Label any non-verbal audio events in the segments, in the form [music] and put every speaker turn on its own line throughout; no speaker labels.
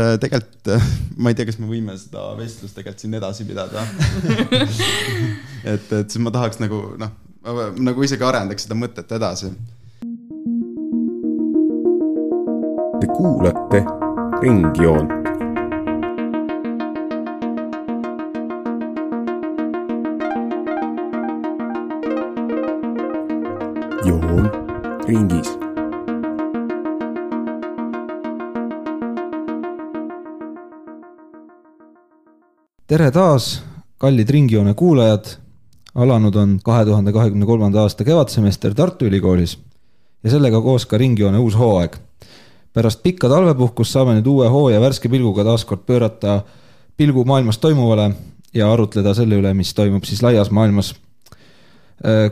äh, tegelikult äh, [laughs] ma ei tea, kas me võime seda vestlust tegelikult siin edasi pidada [laughs] et, et siis ma tahaks nagu noh, nagu isegi arendaks seda mõtet edasi.
Te kuulate Ringjoont. joon ringis
tere taas, kallid Ringjoone kuulajad. alanud on kahe tuhande kahekümne kolmanda aasta kevadsemester Tartu Ülikoolis ja sellega koos ka Ringjoone uus hooaeg. pärast pikka talvepuhkust saame nüüd uue hoo ja värske pilguga taaskord pöörata pilgu maailmas toimuvale ja arutleda selle üle, mis toimub siis laias maailmas.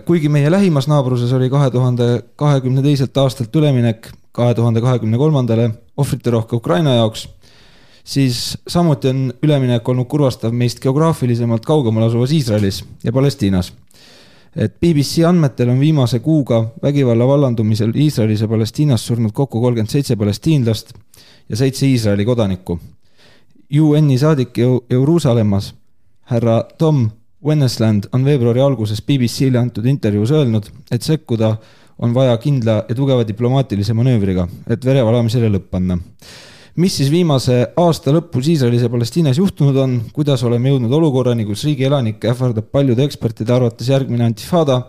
kuigi meie lähimas naabruses oli kahe tuhande kahekümne teiselt aastalt üleminek kahe tuhande kahekümne kolmandale ohvriterohke Ukraina jaoks siis samuti on üleminek olnud kurvastav meist geograafilisemalt kaugemal asuvas Iisraelis ja Palestiinas. et BBC andmetel on viimase kuuga vägivalla vallandumisel Iisraelis ja Palestiinas surnud kokku kolmkümmend seitse palestiinlast ja seitse Iisraeli kodanikku. UN-i saadik Jeruusalemmas härra Tom Wennesland on veebruari alguses BBC-le antud intervjuus öelnud, et sekkuda on vaja kindla ja tugeva diplomaatilise manöövriga, et verevalamisele lõpp panna mis siis viimase aasta lõpus Iisraelis ja Palestiinas juhtunud on, kuidas oleme jõudnud olukorrani, kus riigi elanikke ähvardab paljude ekspertide arvates järgmine antifada.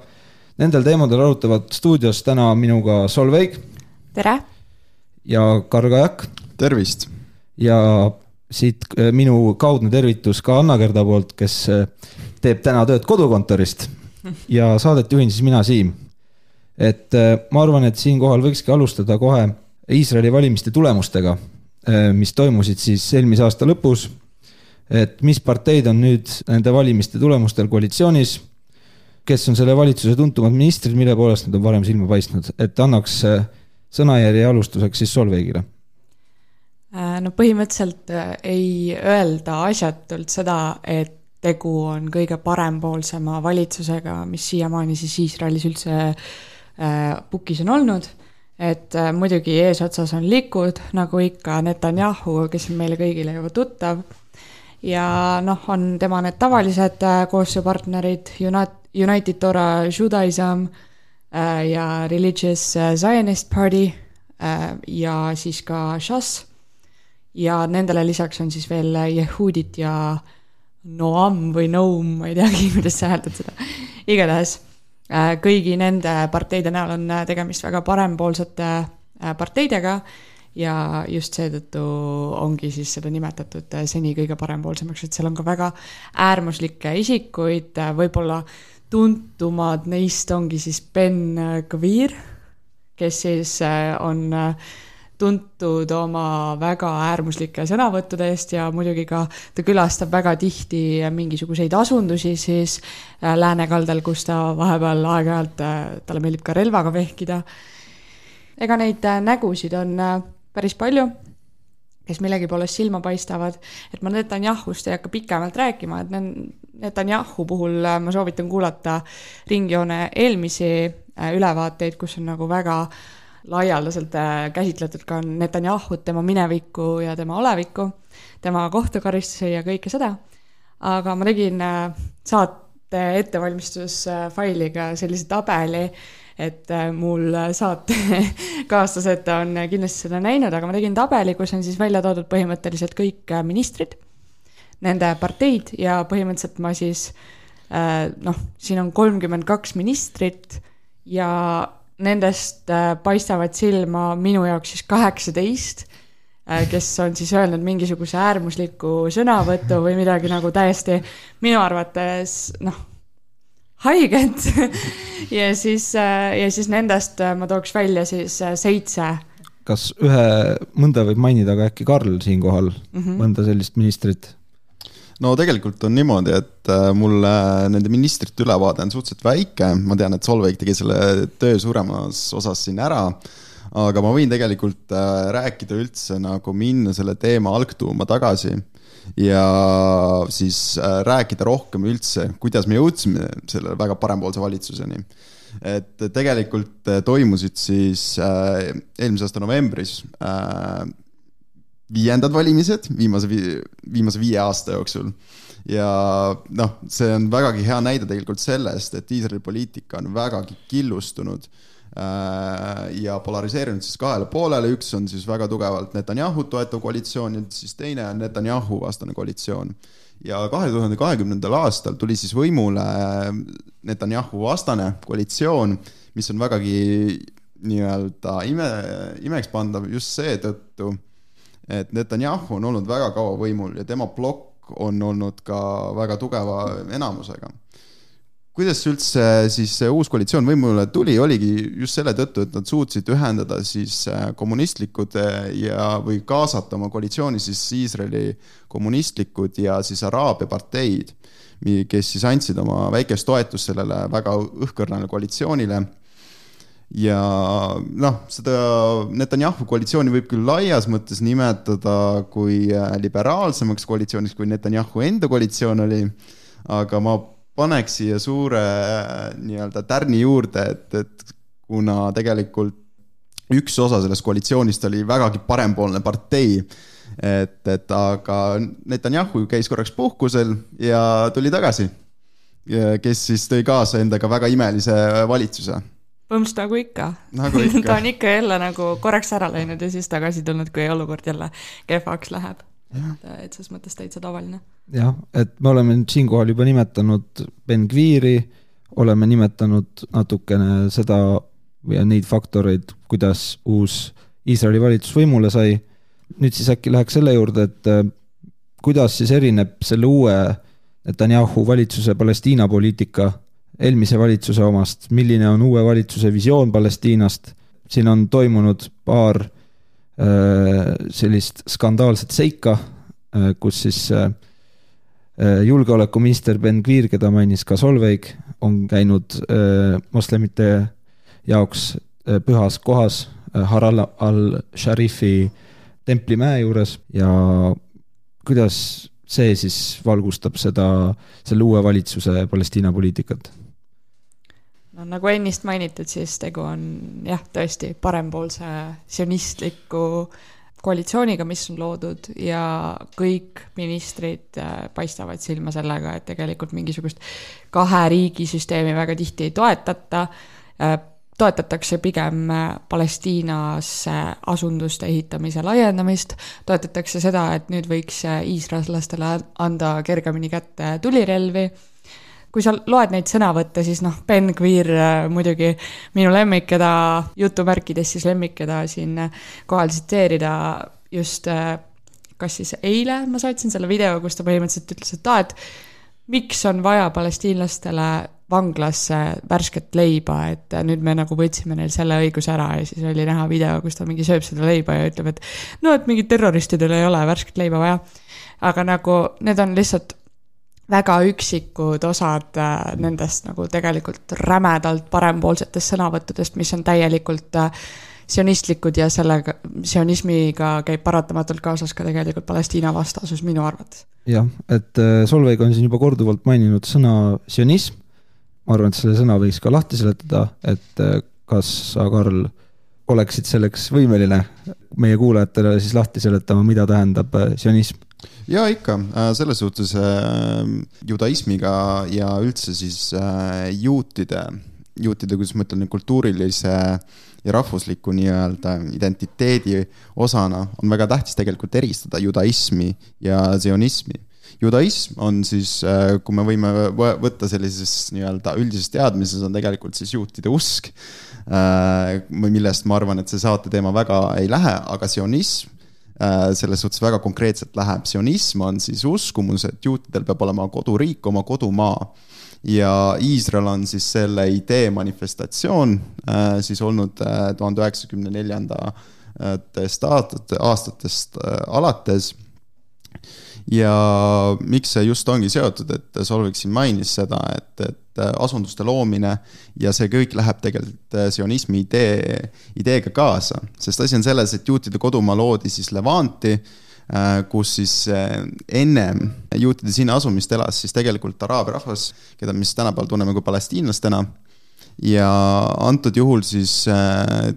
Nendel teemadel arutavad stuudios täna minuga Solveig.
tere!
ja Kargajak.
tervist!
ja siit äh, minu kaudne tervitus ka Anna-Gerda poolt, kes äh, teeb täna tööd kodukontorist ja saadet juhin siis mina, Siim. et äh, ma arvan, et siinkohal võikski alustada kohe Iisraeli valimiste tulemustega mis toimusid siis eelmise aasta lõpus. et mis parteid on nüüd nende valimiste tulemustel koalitsioonis, kes on selle valitsuse tuntumad ministrid, mille poolest nad on varem silma paistnud, et annaks äh, sõnajärje alustuseks siis Solveigile
äh, no põhimõtteliselt ei öelda asjatult seda, et tegu on kõige parempoolsema valitsusega, mis siiamaani siis Iisraelis üldse äh, pukis on olnud et äh, muidugi eesotsas on Likud, nagu ikka Netanyahu, kes on meile kõigile juba tuttav. ja noh, on tema need tavalised äh, koostööpartnerid, United Torah Judaism äh, ja Religious Zionist Party ja siis ka Shas. ja nendele lisaks on siis veel Yehudit ja Noam või Noam, ma ei teagi, [laughs] kuidas sa hääldad seda, igatahes kõigi nende parteide näol on äh, tegemist väga parempoolsete äh, parteidega ja just seetõttu ongi siis seda nimetatud seni kõige parempoolsemaks, et seal on ka väga äärmuslikke isikuid, võib-olla tuntumad neist ongi siis Ben Gvir, kes siis on tuntud oma väga äärmuslike sõnavõttude eest ja muidugi ka ta külastab väga tihti mingisuguseid asundusi siis äh, läänekaldal, kus ta vahepeal aeg-ajalt, äh, talle meeldib ka relvaga vehkida. ega neid äh, nägusid on päris palju, kes millegipoolest silma paistavad, et ma Netanyahust ei hakka pikemalt rääkima, et Netanyahu puhul ma soovitan kuulata Ringjoone eelmisi ülevaateid, kus on nagu väga äh, laialdaselt äh, käsitletud ka Netanyahut, tema minevikku ja tema olevikku, tema kohtukaristusi ja kõike seda. aga ma tegin äh, saate ettevalmistusfailiga sellise tabeli, et äh, mul saatekaaslased [laughs] on kindlasti seda näinud, aga ma tegin tabeli, kus on siis välja toodud põhimõtteliselt kõik ministrid, nende parteid ja põhimõtteliselt ma siis noh, siin on kolmkümmend kaks ministrit ja nendest äh, paistavad silma minu jaoks siis kaheksateist, äh, kes on siis öelnud mingisuguse äärmusliku sõnavõtu või midagi nagu täiesti minu arvates noh, haiget [laughs] ja siis, äh, ja siis nendest ma tooks välja siis seitse.
kas ühe, mõnda võib mainida ka äkki Karl siinkohal mm, -hmm. mõnda sellist ministrit?
No tegelikult on niimoodi, et äh, mulle nende ministrite ülevaade on suhteliselt väike, ma tean, et Solveig tegi selle töö suuremas osas siin ära. aga ma võin tegelikult äh, rääkida üldse nagu minna selle teema algtuuma tagasi ja siis äh, rääkida rohkem üldse, kuidas me jõudsime selle väga parempoolse valitsuseni. et tegelikult toimusid siis eelmise aasta novembris viiendad valimised viimase, viimase viie aasta jooksul. ja noh, see on vägagi hea näide tegelikult sellest, et Iisraeli poliitika on vägagi killustunud äh, ja polariseerunud siis kahele poolele, üks on siis väga tugevalt Netanyahu toetav koalitsioon ja siis teine on Netanyahu vastane koalitsioon. ja kahe tuhande kahekümnendal aastal tuli siis võimule Netanyahu vastane koalitsioon, mis on vägagi nii-öelda ime, imekspandav just seetõttu, et Netanyahu on olnud väga kaua võimul ja tema plokk on olnud ka väga tugeva enamusega. kuidas üldse siis see uus koalitsioon võimule tuli, oligi just selle tõttu, et nad suutsid ühendada siis äh, kommunistlikud äh, ja, või kaasata oma koalitsiooni siis Iisraeli kommunistlikud ja siis Araabia parteid, kes siis andsid oma väikest toetust sellele väga õhkõrnale koalitsioonile ja noh, seda Netanyahu koalitsiooni võib küll laias mõttes nimetada kui äh, liberaalsemaks koalitsiooniks, kui Netanyahu enda koalitsioon oli, aga ma paneks siia suure äh, nii-öelda tärni juurde, et, et kuna tegelikult üks osa sellest koalitsioonist oli vägagi parempoolne partei, et, et aga Netanyahu käis korraks puhkusel ja tuli tagasi, kes siis tõi kaasa endaga väga imelise valitsuse
põhimõtteliselt nagu ikka
nagu [laughs]
ta on ikka jälle nagu korraks ära läinud ja siis tagasi tulnud, kui olukord jälle kehvaks läheb. et, et selles mõttes täitsa tavaline.
jah, et me oleme nüüd siinkohal juba nimetanud Ben Gviri, oleme nimetanud natukene seda ja neid faktoreid, kuidas uus Iisraeli valitsus võimule sai. nüüd siis äkki läheks selle juurde, et äh, kuidas siis erineb selle uue Netanyahu valitsuse Palestiina poliitika eelmise valitsuse omast, milline on uue valitsuse visioon Palestiinast, siin on toimunud paar äh, sellist skandaalset seika, äh, kus siis äh, julgeolekuminister Ben Gvir, keda mainis ka Solveig, on käinud moslemite jaoks pühas kohas Haral al-Sharifi templimäe juures. ja kuidas see siis valgustab seda, selle uue valitsuse Palestiina poliitikat
no nagu ennist mainitud, siis tegu on jah, tõesti parempoolse sionistliku koalitsiooniga, mis on loodud ja kõik ministrid äh, paistavad silma sellega, et tegelikult mingisugust kahe riigi süsteemi väga tihti ei toetata. Äh, toetatakse pigem äh, Palestiinasse asunduste ehitamise laiendamist, toetatakse seda, et nüüd võiks iisraellastele anda kergemini kätte tulirelvi kui sa loed neid sõnavõtte, siis noh, Ben Queer äh, muidugi minu lemmik, keda jutumärkides siis lemmik, keda siin äh, kohal tsiteerida just äh, kas siis eile ma saatsin selle video, kus ta põhimõtteliselt ütles, et aa, et miks on vaja palestiinlastele vanglasse värsket leiba, et nüüd me nagu võtsime neil selle õiguse ära ja siis oli näha video, kus ta mingi sööb seda leiba ja ütleb, et no, et mingit terroristidel ei ole värsket leiba vaja. aga nagu need on lihtsalt väga üksikud osad äh, nendest nagu tegelikult rämedalt parempoolsetest sõnavõttudest, mis on täielikult äh, sionistlikud ja sellega, sionismiga käib paratamatult kaasas ka tegelikult Palestiina vastasus minu arvates.
jah, et äh, Solveig on siin juba korduvalt maininud sõna sionism. ma arvan, et selle sõna võiks ka lahti seletada, et kas sa, Karl, oleksid selleks võimeline meie kuulajatele siis lahti seletama, mida tähendab sionism?
Ja ikka, äh, selles suhtes äh, judaismiga ja üldse siis äh, juutide, juutide, kuidas ma ütlen, kultuurilise ja rahvusliku nii-öelda identiteedi osana on väga tähtis tegelikult eristada judaismi ja zionismi judaism on siis, kui me võime võtta sellises nii-öelda üldises teadmises, on tegelikult siis juutide usk. millest ma arvan, et see saate teema väga ei lähe, aga sionism selles suhtes väga konkreetselt läheb. sionism on siis uskumus, et juutidel peab olema koduriik, oma kodumaa. ja Iisrael on siis selle idee manifestatsioon äh, siis olnud äh, tuhande üheksakümne neljandatest aastatest alates ja miks see just ongi seotud, et Solvik siin mainis seda, et, et asunduste loomine ja see kõik läheb tegelikult sionismi idee, ideega kaasa. sest asi on selles, et juutide kodumaa loodi siis Levanti, äh, kus siis äh, ennem juutide sinna asumist elas siis tegelikult araabia rahvas, keda me siis tänapäeval tunneme kui palestiinlastena. ja antud juhul siis äh,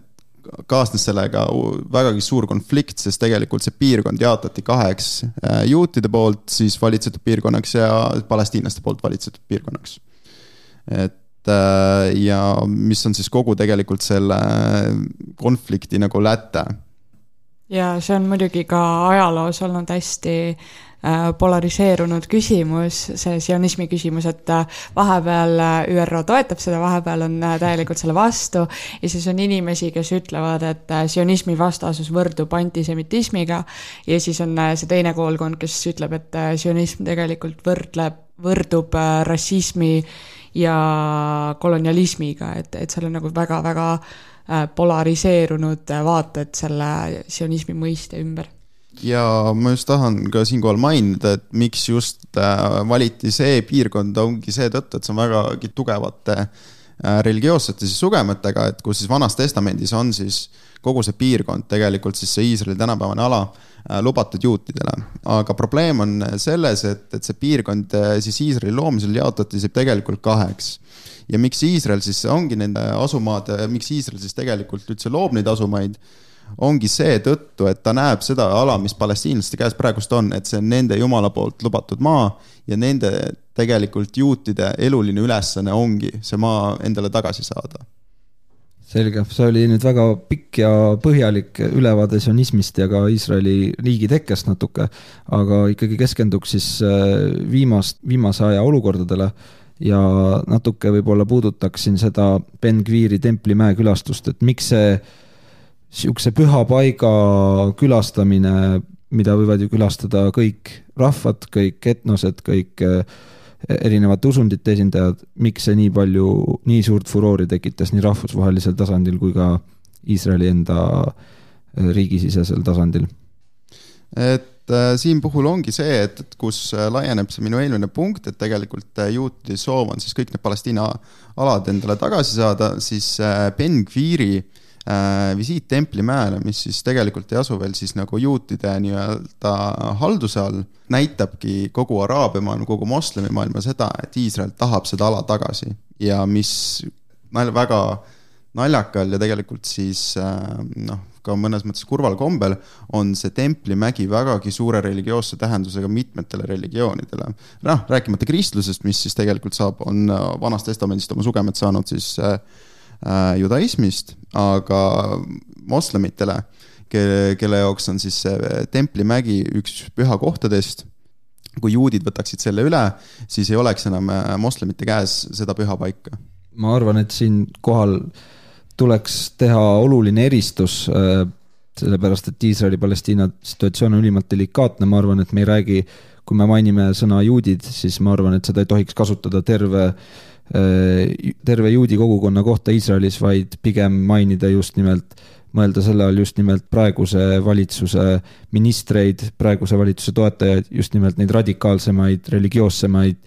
kaasnes sellega vägagi suur konflikt, sest tegelikult see piirkond jaotati kaheks äh, juutide poolt siis valitsetud piirkonnaks ja palestiinlaste poolt valitsetud piirkonnaks. et äh, ja mis on siis kogu tegelikult selle konflikti nagu läte.
ja see on muidugi ka ajaloos olnud hästi Äh, polariseerunud küsimus, see sionismi küsimus, et äh, vahepeal äh, ÜRO toetab seda, vahepeal on täielikult selle vastu. Ja siis on inimesi, kes ütlevad, et sionismi vastasus võrdub antisemitismiga. Ja siis on see teine koolkond, kes ütleb, et sionism tegelikult võrdleb, võrdub rassismi ja kolonialismiga, et, et seal on nagu väga-väga polariseerunud vaated selle sionismi mõiste ümber
ja ma just tahan ka siinkohal mainida, et miks just äh, valiti see piirkond, ongi seetõttu, et see on vägagi tugevate äh, religioossete siis sugemetega, et kus siis Vanas Testamendis on siis kogu see piirkond tegelikult siis see Iisraeli tänapäevane ala äh, lubatud juutidele. aga probleem on selles, et, et see piirkond siis Iisraeli loomisel jaotati siis tegelikult kaheks ja miks Iisrael siis ongi nende asumaad, miks Iisrael siis tegelikult üldse loob neid asumaid ongi seetõttu, et ta näeb seda ala, mis palestiinlaste käes praegust on, et see on nende jumala poolt lubatud maa ja nende tegelikult juutide eluline ülesanne ongi see maa endale tagasi saada.
selge, see oli nüüd väga pikk ja põhjalik ülevaade sionismist ja ka Iisraeli riigi tekkest natuke, aga ikkagi keskenduks siis äh, viimast, viimase aja olukordadele ja natuke võib-olla puudutaksin seda Ben Gviri templimäe külastust, et miks see sihukese püha paiga külastamine, mida võivad ju külastada kõik rahvad, kõik etnosed, kõik eh, erinevate usundite esindajad, miks see nii palju, nii suurt furoori tekitas nii rahvusvahelisel tasandil kui ka Iisraeli enda eh, riigisisesel tasandil?
et äh, siin puhul ongi see, et, et kus laieneb see minu eelmine punkt, et tegelikult juutide soov on siis kõik need Palestiina alad endale tagasi saada, siis äh, Ben Gviri äh, Äh, visiit Templimäele, mis siis tegelikult ei asu veel siis nagu juutide nii-öelda halduse all, näitabki kogu Araabia maailma, kogu moslemimaailma seda, et Iisrael tahab seda ala tagasi ja mis väga naljakal ja tegelikult siis äh, noh, ka mõnes mõttes kurval kombel on see Templimägi vägagi suure religioosse tähendusega mitmetele religioonidele. noh, rääkimata kristlusest, mis siis tegelikult saab, on Vanast Testamendist oma sugemed saanud siis äh, äh, judaismist, aga moslemitele, kelle, kelle jaoks on siis see Templimägi üks pühakohtadest, kui juudid võtaksid selle üle, siis ei oleks enam äh, moslemite käes seda püha paika.
ma arvan, et siinkohal tuleks teha oluline eristus äh, sellepärast, et Iisraeli-Palestiina situatsioon on ülimalt delikaatne, ma arvan, et me ei räägi, kui me mainime sõna juudid, siis ma arvan, et seda ei tohiks kasutada terve äh, Äh, terve juudi kogukonna kohta Iisraelis, vaid pigem mainida just nimelt, mõelda selle all just nimelt praeguse valitsuse ministreid, praeguse valitsuse toetajaid, just nimelt neid radikaalsemaid, religioossemaid,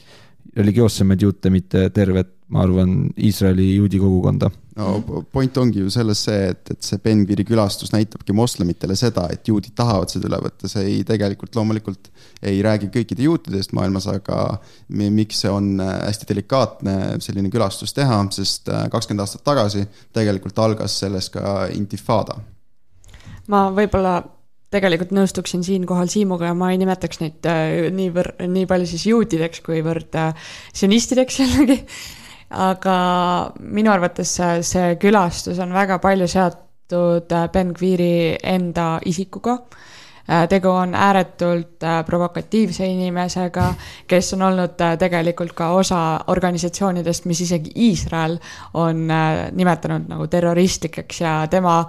religioossemaid juute, mitte tervet, ma arvan, Iisraeli juudi kogukonda.
No point ongi ju selles see, et, et see Ben-Gviri külastus näitabki moslemitele seda, et juudid tahavad seda üle võtta, see ei tegelikult loomulikult ei räägi kõikide juutidest maailmas, aga miks see on äh, hästi delikaatne selline külastus teha, sest äh, kakskümmend aastat tagasi tegelikult algas sellest ka intifada.
ma võib-olla tegelikult nõustuksin siinkohal Siimuga ja ma ei nimetaks neid äh, niivõrd, nii palju siis juutideks, kuivõrd sionistideks jällegi aga minu arvates see, külastus on väga palju seotud äh, Ben Gviri enda isikuga. Äh, tegu on ääretult äh, provokatiivse inimesega, kes on olnud tegelikult ka osa organisatsioonidest, mis isegi Iisrael on nimetanud nagu terroristlikeks ja tema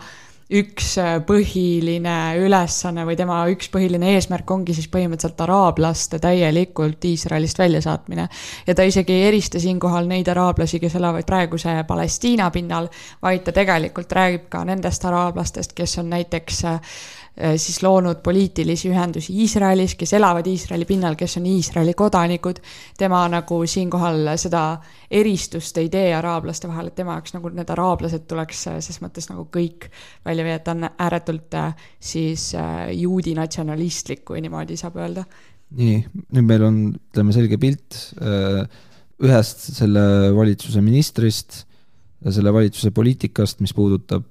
üks äh, põhiline ülesanne või tema üks põhiline eesmärk ongi siis põhimõtteliselt araablaste täielikult Iisraelist väljasaatmine. ja ta isegi ei erista siinkohal neid araablasi, kes elavad praeguse Palestiina pinnal, vaid ta tegelikult räägib ka nendest araablastest, kes on näiteks äh, siis loonud poliitilisi ühendusi Iisraelis, kes elavad Iisraeli pinnal, kes on Iisraeli kodanikud. tema nagu siinkohal seda eristust ei tee araablaste vahel, et tema jaoks nagu need araablased tuleks äh, ses mõttes nagu kõik välja viia, et ta on ääretult äh, siis juudi natsionalistlik, kui niimoodi saab öelda.
nii, nüüd meil on, ütleme, selge pilt ühest selle valitsuse ministrist, selle valitsuse poliitikast, mis puudutab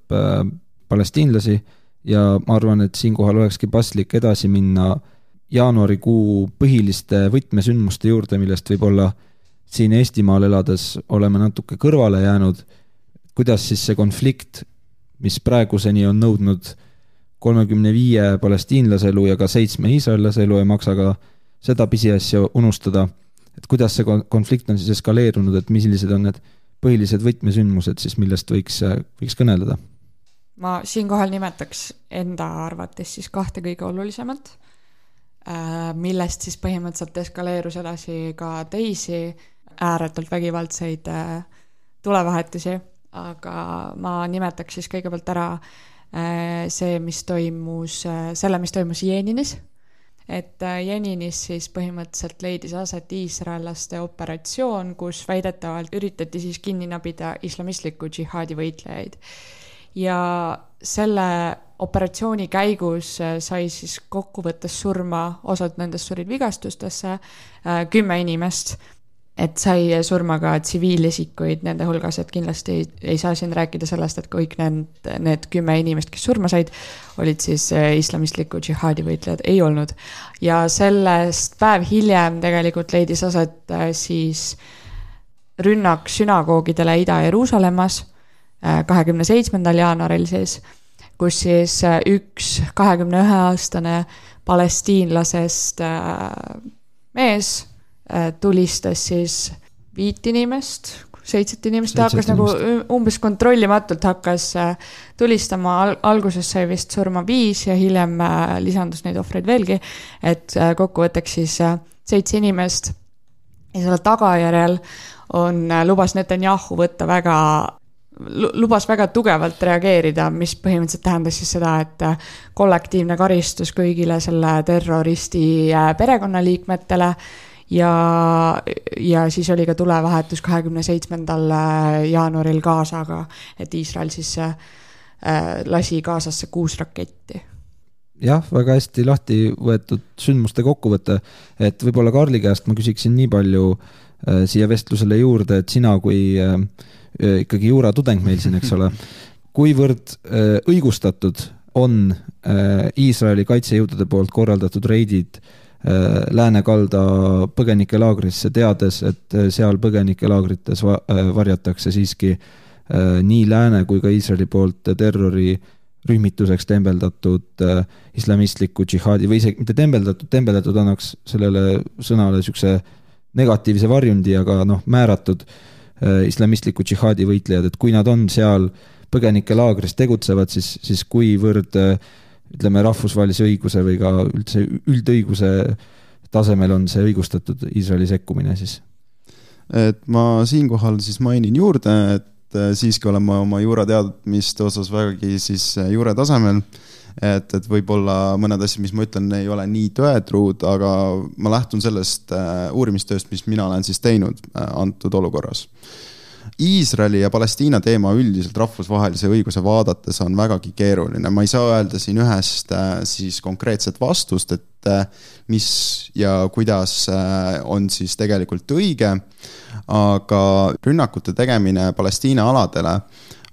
palestiinlasi ja ma arvan, et siinkohal olekski paslik edasi minna jaanuarikuu põhiliste võtmesündmuste juurde, millest võib-olla siin Eestimaal elades oleme natuke kõrvale jäänud. kuidas siis see konflikt, mis praeguseni on nõudnud kolmekümne viie palestiinlase elu ja ka seitsme iisraellase elu, ei maksa ka seda pisiasja unustada. et kuidas see konflikt on siis eskaleerunud, et millised on need põhilised võtmesündmused siis, millest võiks, võiks kõneleda?
Ma siinkohal nimetaks enda arvates siis kahte kõige olulisemat, äh, millest siis põhimõtteliselt eskaleerus edasi ka teisi ääretult vägivaldseid äh, tulevahetusi, aga ma nimetaks siis kõigepealt ära äh, see, mis toimus, selle, mis toimus Jeeninis et Jeninis siis põhimõtteliselt leidis aset iisraellaste operatsioon, kus väidetavalt üritati siis kinni nabida islamistliku džihaadi võitlejaid ja selle operatsiooni käigus äh, sai siis kokkuvõttes surma, osad nendest surid vigastustesse, äh, kümme inimest, et sai surma ka tsiviilisikuid nende hulgas, et kindlasti ei, ei saa siin rääkida sellest, et kõik need, need kümme inimest, kes surma said, olid siis äh, islamistliku džihaadi võitlejad, ei olnud. ja sellest päev hiljem tegelikult leidis aset siis rünnak sünagoogidele Ida-Jeruusalemmas kahekümne seitsmendal jaanuaril siis, kus siis äh, üks kahekümne ühe aastane palestiinlasest äh, mees äh, tulistas siis viit inimest, seitset inimest, ta hakkas nagu umbes kontrollimatult hakkas tulistama Al, alguses sai vist surma viis ja hiljem lisandus neid ohvreid veelgi. et kokkuvõtteks siis seitse inimest ja selle tagajärjel on, lubas Netanyahu võtta väga lubas väga tugevalt reageerida, mis põhimõtteliselt tähendas siis seda, et äh, kollektiivne karistus kõigile selle terroristi äh, perekonnaliikmetele ja, ja siis oli ka tulevahetus kahekümne seitsmendal äh, jaanuaril Gazaga, et Iisrael siis äh, lasi Gazasse kuus raketti.
Jah, väga hästi lahti võetud sündmuste kokkuvõte, et võib-olla Karli käest ma küsiksin nii palju äh, siia vestlusele juurde, et sina kui äh, ikkagi juuratudeng meil siin, eks ole. kuivõrd äh, õigustatud on äh, Iisraeli kaitsejõudude poolt korraldatud reidid läänekalda põgenikelaagrisse, teades, et seal põgenikelaagrites varjatakse siiski nii lääne kui ka Iisraeli poolt terrorirühmituseks tembeldatud islamistliku džihaadi või isegi mitte tembeldatud, tembeldatud annaks sellele sõnale niisuguse negatiivse varjundi, aga noh, määratud äh, Äh, islamistliku džihaadi võitlejad, et kui nad on seal põgenikelaagris tegutsevad, siis, siis kuivõrd äh, ütleme, rahvusvahelise õiguse või ka üldse üldõiguse tasemel on see õigustatud Iisraeli sekkumine siis?
et ma siinkohal siis mainin juurde, et äh, siiski olen ma oma juurateadmiste osas vägagi siis juure tasemel et, et võib-olla mõned asjad, mis ma ütlen, ei ole nii tõetruud, aga ma lähtun sellest äh, uurimistööst, mis mina olen siis teinud äh, antud olukorras. Iisraeli ja Palestiina teema üldiselt rahvusvahelise õiguse vaadates on vägagi keeruline, ma ei saa öelda siin ühest äh, siis konkreetset vastust, et mis ja kuidas on siis tegelikult õige, aga rünnakute tegemine Palestiina aladele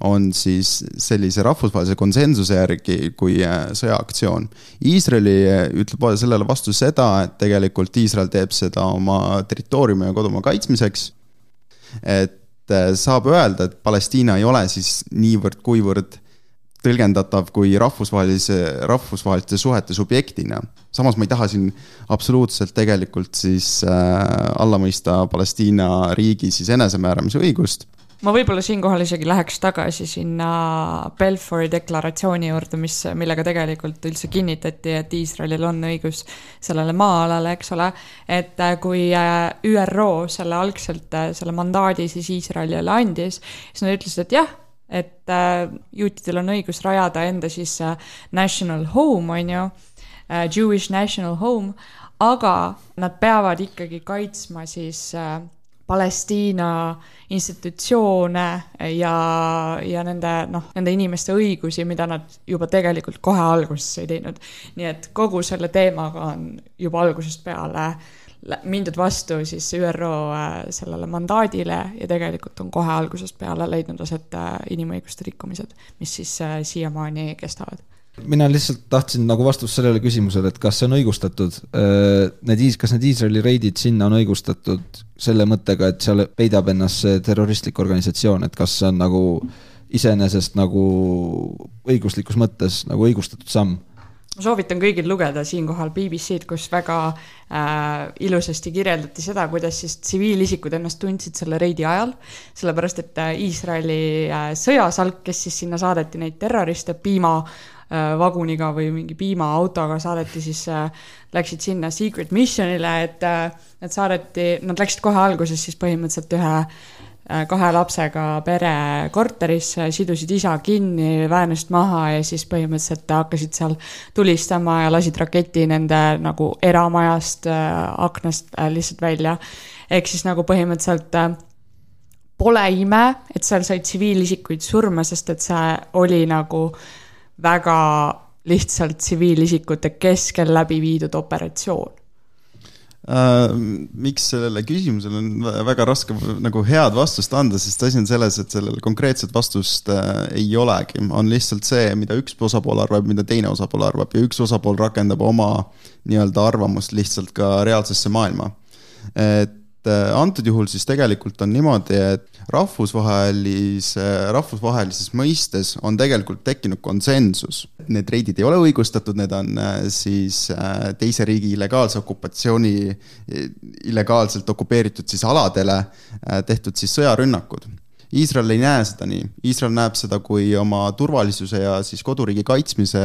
on siis sellise rahvusvahelise konsensuse järgi kui äh, sõjaaktsioon. Iisraeli äh, ütleb sellele vastu seda, et tegelikult Iisrael teeb seda oma territooriumi ja kodumaa kaitsmiseks. et äh, saab öelda, et Palestiina ei ole siis niivõrd-kuivõrd tõlgendatav kui rahvusvahelise, rahvusvaheliste suhete subjektina. samas ma ei taha siin absoluutselt tegelikult siis äh, alla mõista Palestiina riigi siis enesemääramise õigust
ma võib-olla siinkohal isegi läheks tagasi sinna Belfori deklaratsiooni juurde, mis, millega tegelikult üldse kinnitati, et Iisraelil on õigus sellele maa-alale, eks ole. et äh, kui äh, ÜRO selle algselt, äh, selle mandaadi siis Iisraelile andis, siis nad ütlesid, et jah, et juutidel on õigus rajada enda siis national home, on ju, Jewish national home, aga nad peavad ikkagi kaitsma siis Palestiina institutsioone ja, ja nende noh, nende inimeste õigusi, mida nad juba tegelikult kohe alguses ei teinud. nii et kogu selle teemaga on juba algusest peale mindud vastu siis ÜRO äh, sellele mandaadile ja tegelikult on kohe algusest peale leidnud aset äh, inimõiguste rikkumised, mis siis äh, siiamaani kestavad
mina lihtsalt tahtsin nagu vastust sellele küsimusele, et kas see on õigustatud. Äh, need, kas need Iisraeli reidid sinna on õigustatud selle mõttega, et seal peidab ennast see terroristlik organisatsioon, et kas see on nagu iseenesest nagu õiguslikus mõttes nagu õigustatud samm?
ma soovitan kõigil lugeda siinkohal BBC-d, kus väga äh, ilusasti kirjeldati seda, kuidas siis tsiviilisikud ennast tundsid selle reidi ajal, sellepärast et äh, Iisraeli äh, sõjasalk, kes siis sinna saadeti neid terroriste piima Äh, vaguniga või mingi piimaautoga saadeti siis, äh, läksid sinna secret mission'ile, et äh, nad saadeti, nad läksid kohe alguses siis põhimõtteliselt ühe kahe lapsega pere korterisse, sidusid isa kinni väänest maha ja siis põhimõtteliselt hakkasid seal tulistama ja lasid raketi nende nagu eramajast aknast lihtsalt välja. ehk siis nagu põhimõtteliselt pole ime, et seal sai tsiviilisikuid surma, sest et see oli nagu äh, väga lihtsalt tsiviilisikute keskel läbi viidud operatsioon
Uh, miks sellele küsimusele on väga raske nagu head vastust anda, sest asi on selles, et sellele konkreetset vastust uh, ei olegi, on lihtsalt see, mida üks osapool arvab, mida teine osapool arvab ja üks osapool rakendab oma nii-öelda arvamust lihtsalt ka reaalsesse maailma. et uh, antud juhul siis tegelikult on niimoodi, et rahvusvahelise, rahvusvahelises mõistes on tegelikult tekkinud konsensus. Need reidid ei ole õigustatud, need on äh, siis äh, teise riigi illegaalse okupatsiooni, illegaalselt okupeeritud siis aladele äh, tehtud siis sõjarünnakud Iisrael ei näe seda nii, Iisrael näeb seda kui oma turvalisuse ja siis koduriigi kaitsmise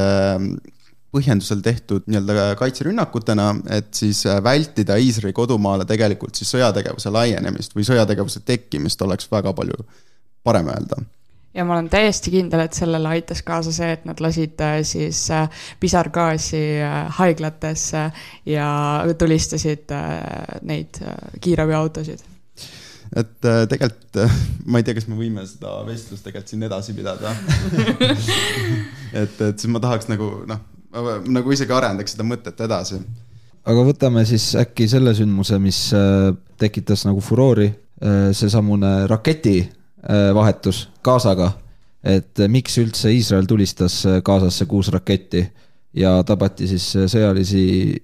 põhjendusel tehtud nii-öelda kaitserünnakutena, et siis äh, vältida Iisraeli kodumaale tegelikult siis sõjategevuse laienemist või sõjategevuse tekkimist, oleks väga palju parem öelda.
Ja ma olen täiesti kindel, et sellele aitas kaasa see, et nad lasid äh, siis äh, pisargaasi haiglatesse ja tulistasid neid kiirabiautosid.
Et tegelikult ma ei tea, kas me võime seda vestlust tegelikult siin edasi pidada. [laughs] [laughs] Et, et siis ma tahaks nagu noh, ma nagu isegi arendaks seda mõtet edasi.
aga võtame siis äkki selle sündmuse, mis äh, tekitas nagu furoori, äh, seesamune raketivahetus äh, Gazaga. et miks üldse Iisrael tulistas Gazasse kuus raketti ja tabati siis sõjalisi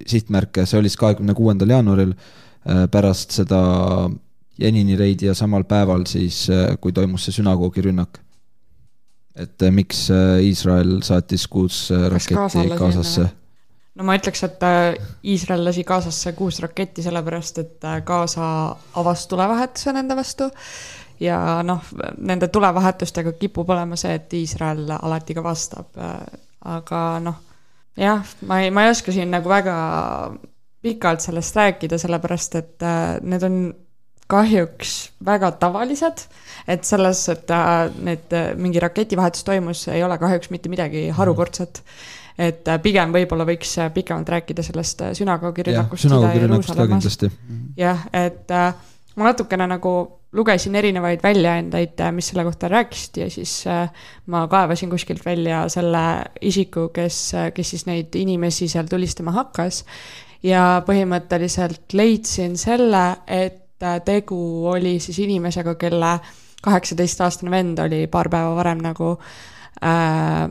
sihtmärke, see oli siis kahekümne kuuendal jaanuaril pärast seda Jenini reidi ja samal päeval siis, kui toimus see sünagoogi et äh, miks äh, Iisrael saatis kuus äh, raketti Gazasse?
no ma ütleks, et Iisrael lasi Gazasse kuus raketti sellepärast, et Gaza avas tulevahetuse nende vastu. ja noh, nende tulevahetustega kipub olema see, et Iisrael alati ka vastab. aga noh, jah, ma ei, ma ei oska siin nagu väga pikalt sellest rääkida, sellepärast et need on kahjuks väga tavalised, et selles, et äh, need, äh, mingi raketivahetus toimus, ei ole kahjuks mitte midagi mhm. harukordset. et äh, pigem võib-olla võiks pikemalt rääkida sellest sünagoogi rünnakust.
sünagoogi rünnakust ka kindlasti.
jah, et ma natukene nagu lugesin erinevaid väljaandeid, mis selle kohta rääkisid ja siis ma kaevasin kuskilt välja selle isiku, kes, kes siis neid inimesi seal tulistama hakkas. ja põhimõtteliselt leidsin selle, et Äh, tegu oli siis inimesega, kelle kaheksateistaastane vend oli paar päeva varem nagu äh,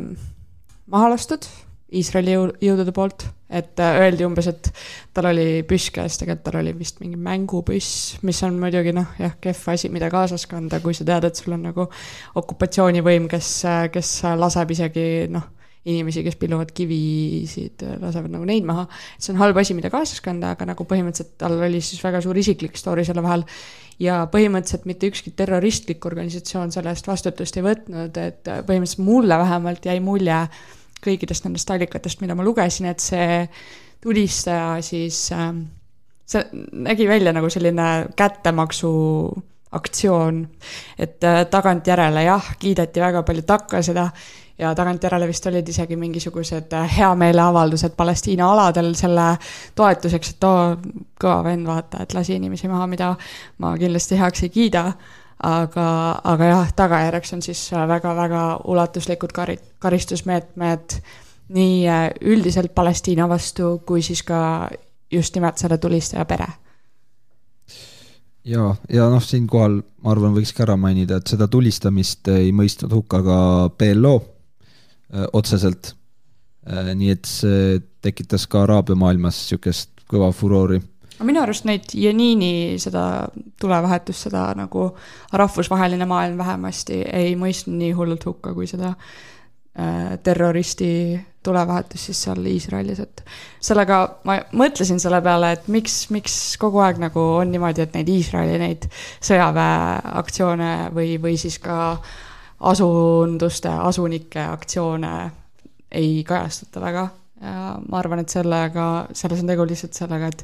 maha lastud Iisraeli jõudude poolt, et äh, öeldi umbes, et tal oli püss käes, tegelikult tal oli vist mingi mängupüss, mis on muidugi noh, jah, kehv asi, mida kaasas kanda, kui sa tead, et sul on nagu okupatsioonivõim, kes, äh, kes laseb isegi noh inimesi, kes pilluvad kivisid, lasevad nagu neid maha. see on halb asi, mida kaasas kanda, aga nagu põhimõtteliselt tal oli siis väga suur isiklik story selle vahel. ja põhimõtteliselt mitte ükski terroristlik organisatsioon selle eest vastutust ei võtnud, et põhimõtteliselt mulle vähemalt jäi mulje kõikidest nendest allikatest, mida ma lugesin, et see tulistaja siis äh, see nägi välja nagu selline kättemaksu aktsioon. et äh, tagantjärele jah, kiideti väga palju takka seda ja tagantjärele vist olid isegi mingisugused äh, heameeleavaldused Palestiina aladel selle toetuseks, et oo, kõva vend, vaata, et lasi inimesi maha, mida ma kindlasti heaks ei kiida. aga, aga jah, tagajärjeks on siis väga-väga ulatuslikud kari-, karistusmeetmed nii äh, üldiselt Palestiina vastu, kui siis ka just nimelt selle tulistaja pere
ja, ja noh, siinkohal ma arvan, võikski ära mainida, et seda tulistamist ei mõistnud hukka ka PLO Äh, otseselt. Äh, nii et see tekitas ka Araabia maailmas niisugust kõva furoori.
minu arust neid Janini seda tulevahetust, seda nagu rahvusvaheline maailm vähemasti ei mõistnud nii hullult hukka, kui seda terroristi tulevahetus siis seal Iisraelis, et sellega ma mõtlesin selle peale, et miks, miks kogu aeg nagu on niimoodi, et neid Iisraeli neid sõjaväeaktsioone või, või siis ka äh, asunduste, asunike aktsioone ei kajastata väga ja ma arvan, et sellega, selles on tegu lihtsalt sellega, et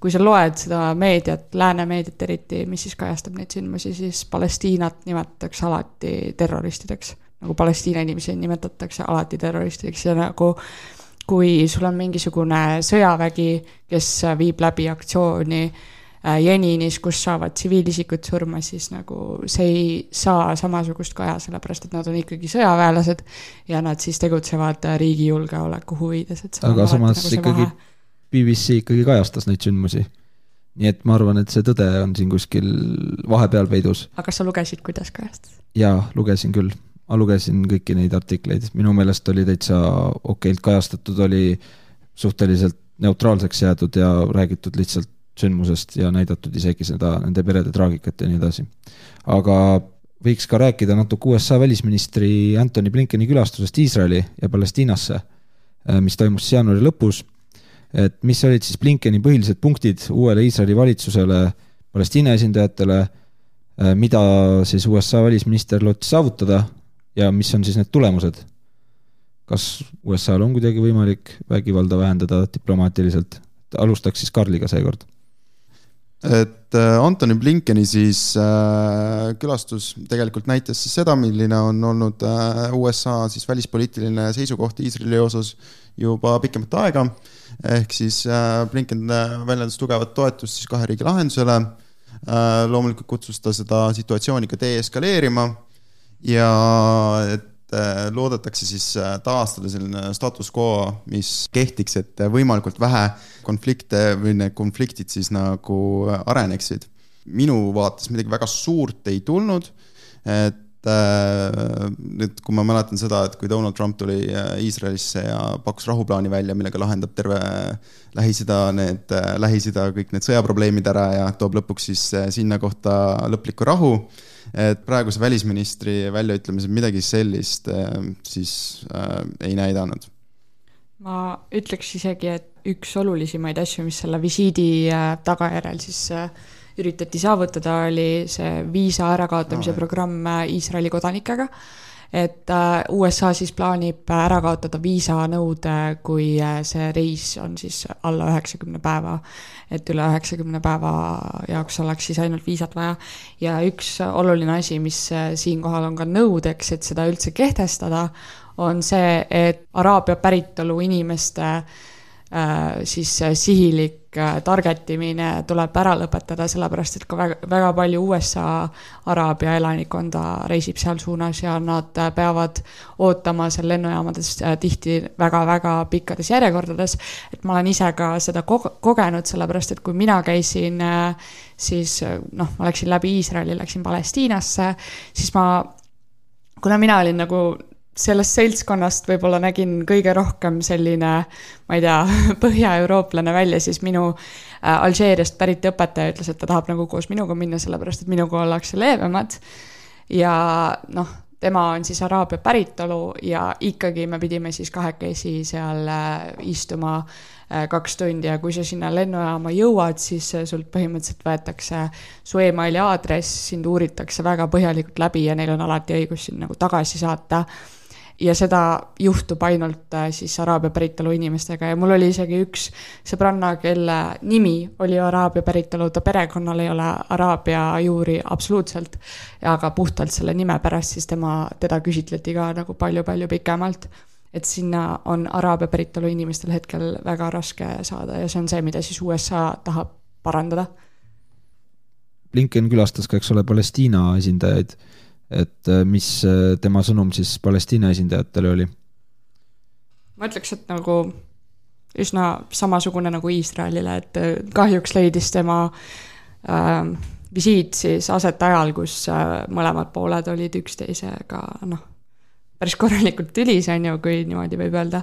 kui sa loed seda meediat, lääne meediat eriti, mis siis kajastab neid sündmusi, siis Palestiinat nimetatakse alati terroristideks. Nagu Palestiina inimesi nimetatakse alati terroristideks ja nagu kui sul on mingisugune sõjavägi, kes viib läbi aktsiooni äh, Jeninis, kus saavad tsiviilisikud surma, siis nagu see ei saa samasugust kaja, sellepärast et nad on ikkagi sõjaväelased ja nad siis tegutsevad äh, riigi julgeoleku huvides, et
aga samas nagu ikkagi vahe. BBC ikkagi kajastas neid sündmusi. nii et ma arvan, et see tõde on siin kuskil vahepeal peidus.
aga kas sa lugesid, kuidas kajastas?
jaa, lugesin küll. Ma lugesin kõiki neid artikleid, minu meelest oli täitsa okeilt kajastatud, oli suhteliselt neutraalseks jäädud ja räägitud lihtsalt sündmusest ja näidatud isegi seda, nende perede traagikat ja nii edasi. aga võiks ka rääkida natuke USA välisministri Anthony Blinkeni külastusest Iisraeli ja Palestiinasse, äh, mis toimus jaanuari lõpus. et mis olid siis Blinkeni põhilised punktid uuele Iisraeli valitsusele, Palestiina esindajatele, äh, mida siis USA välisminister lootis saavutada ja mis on siis need tulemused? kas USA-l on kuidagi võimalik vägivalda vähendada diplomaatiliselt? alustaks siis Karliga seekord
et äh, Antony Blinkeni siis äh, külastus tegelikult näitas siis seda, milline on olnud äh, USA siis välispoliitiline seisukoht Iisraeli osas juba pikemat aega. ehk siis äh, Blinken äh, väljendas tugevat toetust siis kahe riigi lahendusele äh,. loomulikult kutsus ta seda situatsiooni ka deeskaleerima ja et Äh, loodetakse siis äh, taastada selline status quo, mis kehtiks, et võimalikult vähe konflikte või need konfliktid siis nagu areneksid. minu vaates midagi väga suurt ei tulnud, et äh, nüüd, kui ma mäletan seda, et kui Donald Trump tuli Iisraelisse ja pakkus rahuplaani välja, millega lahendab terve Lähis-Ida need, Lähis-Ida kõik need sõjaprobleemid ära ja toob lõpuks siis sinna kohta lõpliku rahu et praeguse välisministri väljaütlemised midagi sellist äh, siis äh, ei näidanud.
ma ütleks isegi, et üks olulisemaid asju, mis selle visiidi äh, tagajärjel siis äh, üritati saavutada, oli see viisa ärakaotamise no, programm Iisraeli kodanikega et äh, USA siis plaanib ära kaotada viisanõude, kui äh, see reis on siis alla üheksakümne päeva. et üle üheksakümne päeva jaoks oleks siis ainult viisat vaja. ja üks oluline asi, mis äh, siinkohal on ka nõudeks, et seda üldse kehtestada, on see, et Araabia päritolu inimeste siis sihilik Äh, target imine tuleb ära lõpetada, sellepärast et ka väga, väga palju USA Araabia elanikkonda reisib seal suunas ja nad äh, peavad ootama seal lennujaamades äh, tihti väga-väga pikkades järjekordades. et ma olen ise ka seda kogenud, sellepärast et kui mina käisin, siis noh, ma läksin läbi Iisraeli, läksin Palestiinasse, siis ma kuna mina olin nagu sellest seltskonnast võib-olla nägin kõige rohkem selline, ma ei tea, [laughs] põhjaeurooplane välja, siis minu äh, Alžeeriast pärit õpetaja ütles, et ta tahab nagu koos minuga minna, sellepärast et minuga ollakse leebemad. ja noh, tema on siis Araabia päritolu ja ikkagi me pidime siis kahekesi seal äh, istuma äh, kaks tundi ja kui sa sinna lennujaama jõuad, siis sult põhimõtteliselt võetakse su emaili aadress, sind uuritakse väga põhjalikult läbi ja neil on alati õigus sind nagu tagasi saata ja seda juhtub ainult äh, siis araabia päritolu inimestega ja mul oli isegi üks sõbranna, kelle nimi oli araabia päritolu, ta perekonnal ei ole araabia juuri absoluutselt, aga puhtalt selle nime pärast siis tema, teda küsitleti ka nagu palju-palju pikemalt. et sinna on araabia päritolu inimestel hetkel väga raske saada ja see on see, mida siis USA tahab parandada.
Blinken külastas ka, eks ole, Palestiina esindajaid et äh, mis äh, tema sõnum siis Palestiina esindajatele oli?
ma ütleks, et nagu üsna samasugune nagu Iisraelile, et äh, kahjuks leidis tema äh, visiit siis aset ajal, kus äh, mõlemad pooled olid üksteisega noh, päris korralikult tülis, on ju, kui niimoodi võib öelda.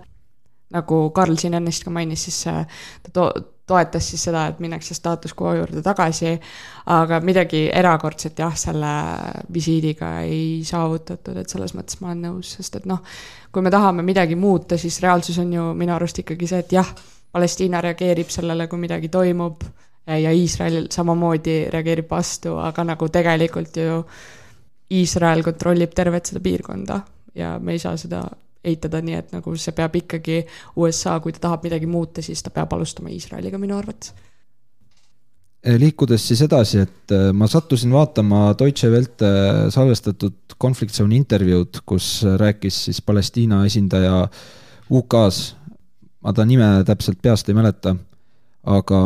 nagu Karl siin ennist ka mainis, siis ta to-, toetas siis seda, et minnakse staatus quo juurde tagasi, aga midagi erakordset jah, selle visiidiga ei saavutatud, et selles mõttes ma olen nõus, sest et noh, kui me tahame midagi muuta, siis reaalsus on ju minu arust ikkagi see, et jah, Palestiina reageerib sellele, kui midagi toimub ja Iisrael samamoodi reageerib vastu, aga nagu tegelikult ju Iisrael kontrollib tervet seda piirkonda ja me ei saa seda eitada, nii et nagu see peab ikkagi USA, kui ta tahab midagi muuta, siis ta peab alustama Iisraeliga minu arvates.
liikudes siis edasi, et äh, ma sattusin vaatama Deutsche Welle salvestatud Conflict Zone intervjuud, kus rääkis siis Palestiina esindaja UK-s, ma ta nime täpselt peast ei mäleta, aga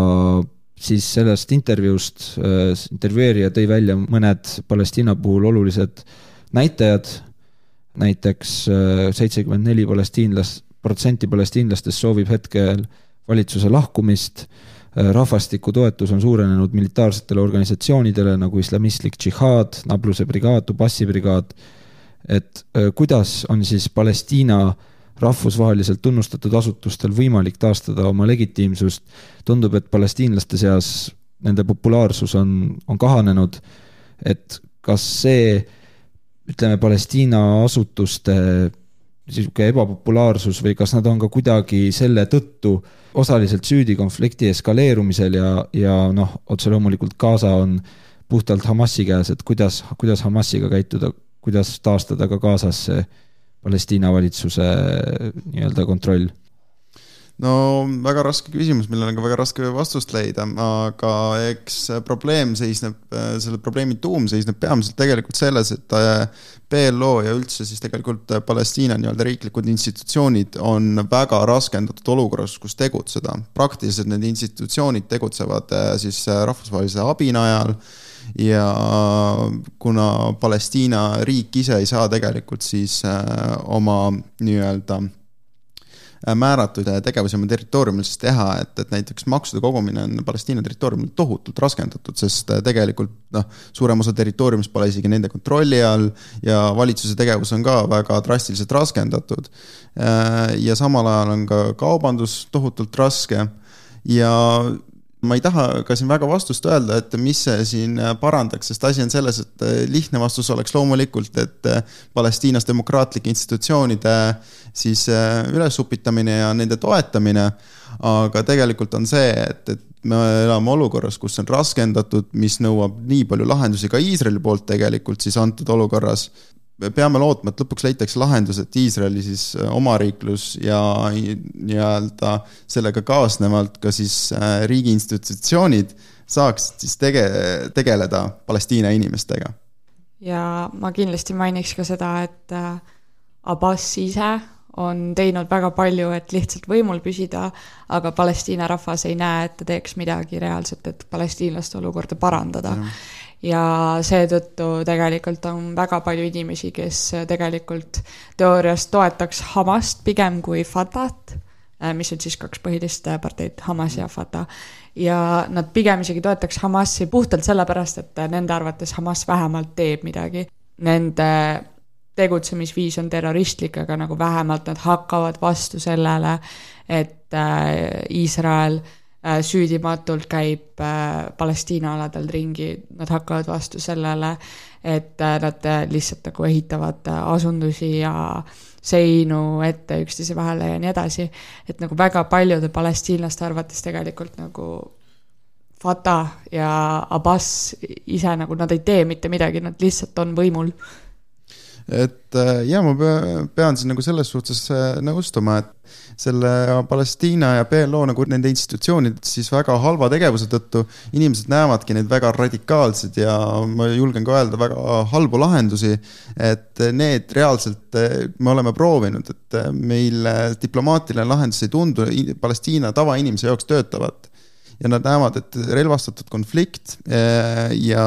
siis sellest intervjuust intervjueerija tõi välja mõned Palestiina puhul olulised näitajad näiteks äh, seitsekümmend neli palestiinlast, protsenti palestiinlastest soovib hetkel valitsuse lahkumist, äh, rahvastiku toetus on suurenenud militaarsetele organisatsioonidele nagu islamistlik džihaad, Nabluse brigaad, Dubassi brigaad, et äh, kuidas on siis Palestiina rahvusvaheliselt tunnustatud asutustel võimalik taastada oma legitiimsust, tundub, et palestiinlaste seas nende populaarsus on, on kahanenud, et kas see ütleme, Palestiina asutuste niisugune ebapopulaarsus või kas nad on ka kuidagi selle tõttu osaliselt süüdi konflikti eskaleerumisel ja, ja noh, otse loomulikult Gaza on puhtalt Hamasi käes, et kuidas, kuidas Hamasiga käituda, kuidas taastada ka Gazas see Palestiina valitsuse nii-öelda kontroll
no väga raske küsimus, millele on ka väga raske vastust leida, aga eks probleem seisneb, selle probleemi tuum seisneb peamiselt tegelikult selles, et PLO ja üldse siis tegelikult Palestiina nii-öelda riiklikud institutsioonid on väga raskendatud olukorras, kus tegutseda. praktiliselt need institutsioonid tegutsevad eh, siis rahvusvahelise abi najal ja kuna Palestiina riik ise ei saa tegelikult siis oma nii-öelda Äh, määratud tegevusi oma territooriumil siis teha, et, et näiteks maksude kogumine on Palestiina territooriumil tohutult raskendatud, sest äh, tegelikult noh, suurem osa territooriumist pole isegi nende kontrolli all ja valitsuse tegevus on ka väga drastiliselt raskendatud. Äh, ja samal ajal on ka kaubandus tohutult raske ja ma ei taha ka siin väga vastust öelda, et mis see siin parandaks, sest asi on selles, et lihtne vastus oleks loomulikult, et Palestiinas demokraatlike institutsioonide siis ülesupitamine ja nende toetamine. aga tegelikult on see, et, et me elame olukorras, kus on raskendatud, mis nõuab nii palju lahendusi ka Iisraeli poolt tegelikult siis antud olukorras peame lootma, et lõpuks leitakse lahendus, et Iisraeli siis äh, omariiklus ja nii-öelda sellega kaasnevalt ka siis äh, riigi institutsioonid saaksid siis tege-, tegeleda Palestiina inimestega.
ja ma kindlasti mainiks ka seda, et äh, Abbas ise on teinud väga palju, et lihtsalt võimul püsida, aga Palestiina rahvas ei näe, et ta teeks midagi reaalselt, et palestiinlaste olukorda parandada ja seetõttu tegelikult on väga palju inimesi, kes tegelikult teoorias toetaks Hamast pigem kui Fatah, äh, mis on siis kaks põhilist parteid, Hamas ja Fatah. ja nad pigem isegi toetaks Hamasi puhtalt sellepärast, et nende arvates Hamas vähemalt teeb midagi. Nende tegutsemisviis on terroristlik, aga nagu vähemalt nad hakkavad vastu sellele, et äh, Iisrael äh, Äh, süüdimatult käib äh, Palestiina aladel ringi, nad hakkavad vastu sellele, et äh, nad lihtsalt nagu ehitavad asundusi ja seinu ette üksteise vahele ja nii edasi. et nagu väga paljude palestiinlaste arvates tegelikult nagu Fatah ja Abbas ise nagu nad ei tee mitte midagi, nad lihtsalt on võimul
et äh, ja ma pe- pean siin nagu selles suhtes äh, nõustuma, et selle Palestiina ja PLO nagu nende institutsioonide siis väga halva tegevuse tõttu inimesed näevadki neid väga radikaalsed ja ma julgen ka öelda, väga halbu lahendusi. et need reaalselt me oleme proovinud, et meil diplomaatiline lahendus ei tundu Palestiina tavainimese jaoks töötavat ja nad näevad, et relvastatud konflikt eh, ja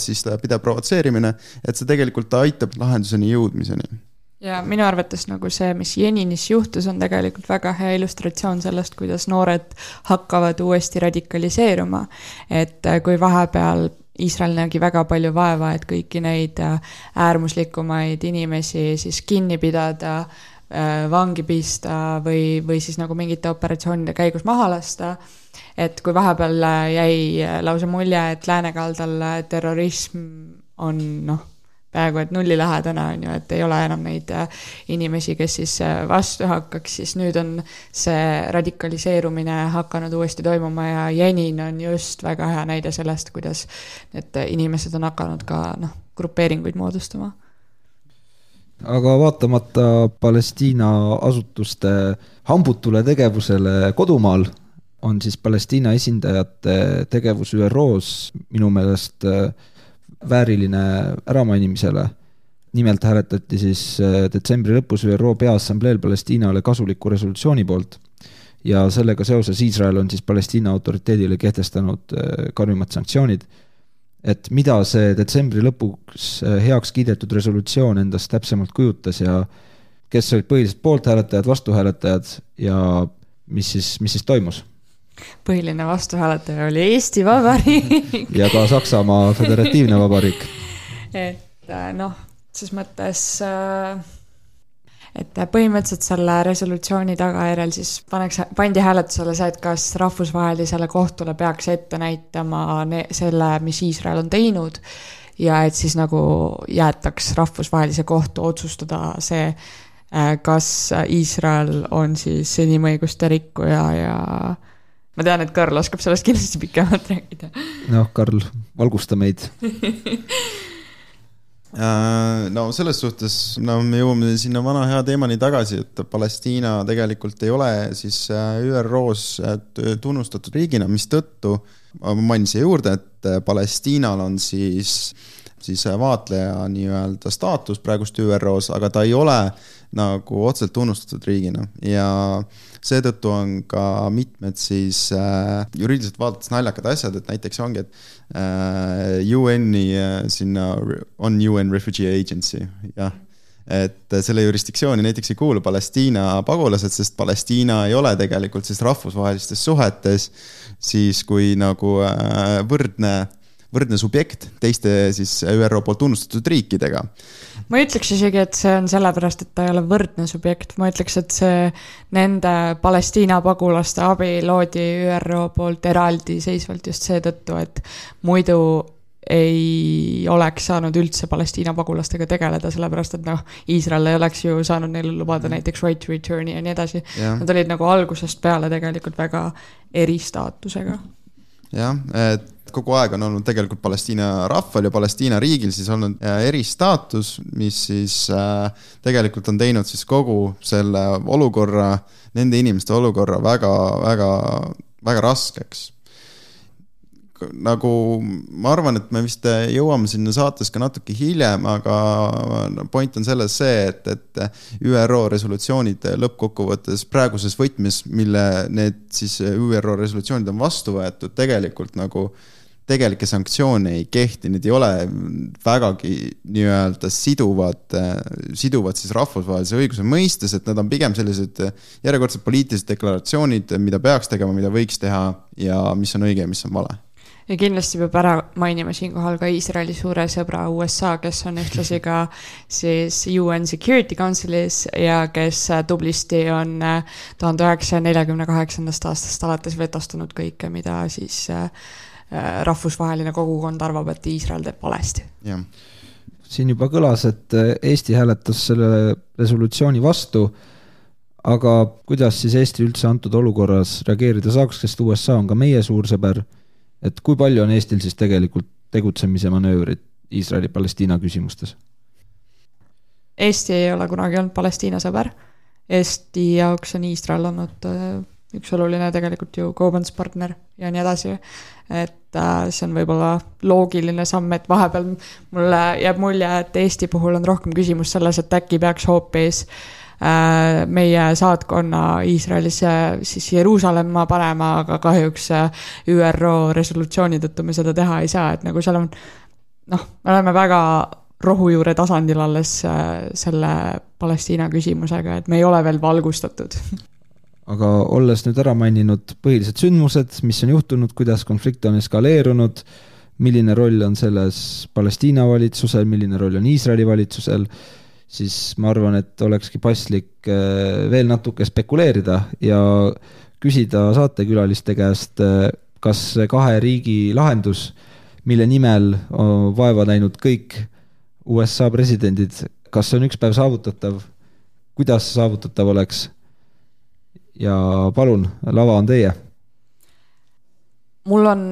siis pidev provotseerimine, et see tegelikult aitab lahenduseni jõudmiseni
ja minu arvates nagu see, mis Jeninis juhtus, on tegelikult väga hea illustratsioon sellest, kuidas noored hakkavad uuesti radikaliseeruma. et eh, kui vahepeal Iisrael nägi väga palju vaeva, et kõiki neid eh, äärmuslikumaid inimesi siis kinni pidada, vangi pista või, või siis nagu mingite operatsioonide käigus maha lasta et kui vahepeal äh, jäi äh, lausa mulje, et läänekaldal äh, terrorism on noh, peaaegu et nullilähedane, on ju, et ei ole enam neid inimesi, kes siis vastu hakkaks, siis nüüd on see radikaliseerumine hakanud uuesti toimuma ja Jenin on just väga hea näide sellest, kuidas need inimesed on hakanud ka noh, grupeeringuid moodustama.
Aga vaatamata Palestiina asutuste hambutule tegevusele kodumaal on siis Palestiina esindajate tegevus ÜRO-s minu meelest äh, vääriline äramainimisele. nimelt hääletati siis äh, detsembri lõpus ÜRO Peaassambleel Palestiinale kasuliku resolutsiooni poolt ja sellega seoses Iisrael on siis Palestiina autoriteedile kehtestanud äh, karmimad sanktsioonid. et mida see detsembri lõpuks heaks kiidetud resolutsioon endast täpsemalt kujutas ja kes olid põhilised poolthääletajad, vastuhääletajad ja mis siis, mis siis toimus
põhiline vastuhääletaja oli Eesti Vabariik
ja ka Saksamaa Föderatiivne Vabariik.
et äh, noh, ses mõttes, äh, et põhimõtteliselt selle resolutsiooni tagajärjel siis pannakse, pandi hääletusele see, et kas rahvusvahelisele kohtule peaks ette näitama ne, selle, mis Iisrael on teinud ja et siis nagu jäetaks rahvusvahelise kohtu otsustada see, äh, kas Iisrael on siis inimõiguste rikkuja ja, ja ma tean, et Karl oskab sellest kindlasti pikemalt rääkida.
noh, Karl, valgusta meid [laughs]
äh, no selles suhtes, no me jõuame sinna vana hea teemani tagasi, et Palestiina tegelikult ei ole siis äh, ÜRO-s äh, tunnustatud riigina, mistõttu ma mainin siia juurde, et Palestiinal on siis, siis vaatleja nii-öelda staatus praegust ÜRO-s, aga ta ei ole nagu otseselt tunnustatud riigina ja seetõttu on ka mitmed siis äh, juriidiliselt vaadates naljakad asjad, et näiteks ongi, et äh, UN-i äh, sinna on UN Refugee Agency, jah et selle jurisdiktsiooni näiteks ei kuulu Palestiina pagulased, sest Palestiina ei ole tegelikult siis rahvusvahelistes suhetes siis kui nagu äh, võrdne võrdne subjekt teiste siis ÜRO poolt tunnustatud riikidega.
Ma ei ütleks isegi, et see on sellepärast, et ta ei ole võrdne subjekt, ma ütleks, et see nende Palestiina pagulaste abi loodi ÜRO poolt eraldiseisvalt just seetõttu, et muidu ei oleks saanud üldse Palestiina pagulastega tegeleda, sellepärast et noh, Iisrael ei oleks ju saanud neile lubada näiteks right to return'i ja nii edasi. Nad olid nagu algusest peale tegelikult väga eristaatusega.
jah, et kogu aeg on olnud tegelikult Palestiina rahval ja Palestiina riigil siis olnud äh, eristaatus, mis siis äh, tegelikult on teinud siis kogu selle olukorra, nende inimeste olukorra väga, väga, väga raskeks. Nagu ma arvan, et me vist jõuame sinna saates ka natuke hiljem, aga point on selles see, et, et ÜRO resolutsioonid lõppkokkuvõttes praeguses võtmes, mille need siis ÜRO resolutsioonid on vastu võetud, tegelikult nagu äh, tegelikke sanktsioone ei kehti, need ei ole vägagi nii-öelda siduvad, siduvad siis rahvusvahelise õiguse mõistes, et nad on pigem sellised järjekordsed poliitilised deklaratsioonid, mida peaks tegema, mida võiks teha ja mis on õige ja mis on vale.
Ja kindlasti peab ära mainima siinkohal ka Iisraeli suure sõbra USA, kes on ühtlasi ka siis UN Security Councilis ja kes tublisti on tuhande üheksasaja neljakümne kaheksandast aastast alates vetostanud kõike, mida siis äh, Äh, rahvusvaheline kogukond arvab, et Iisrael teeb valesti.
siin juba kõlas, et äh, Eesti hääletas selle resolutsiooni vastu, aga kuidas siis Eesti üldse antud olukorras reageerida saaks, sest USA on ka meie suur sõber, et kui palju on Eestil siis tegelikult tegutsemise manöövrit Iisraeli-Palestiina küsimustes?
Eesti ei ole kunagi olnud Palestiina sõber. Eesti jaoks on Iisrael olnud äh, üks oluline tegelikult ju kaubanduspartner ja nii edasi. et äh, see on võib-olla loogiline samm, et vahepeal mulle jääb mulje, et Eesti puhul on rohkem küsimus selles, et äkki peaks hoopis äh, meie saatkonna Iisraelis siis Jeruusalemma panema, aga kahjuks ÜRO resolutsiooni tõttu me seda teha ei saa, et nagu seal on noh, me oleme väga rohujuure tasandil alles äh, selle Palestiina küsimusega, et me ei ole veel valgustatud. [laughs]
aga olles nüüd ära maininud põhilised sündmused, mis on juhtunud, kuidas konflikt on eskaleerunud, milline roll on selles Palestiina valitsusel, milline roll on Iisraeli valitsusel, siis ma arvan, et olekski paslik äh, veel natuke spekuleerida ja küsida saatekülaliste käest, äh, kas see kahe riigi lahendus, mille nimel vaeva näinud kõik USA presidendid, kas see on üks päev saavutatav, kuidas saavutatav oleks? Ja palun, lava on teie.
mul on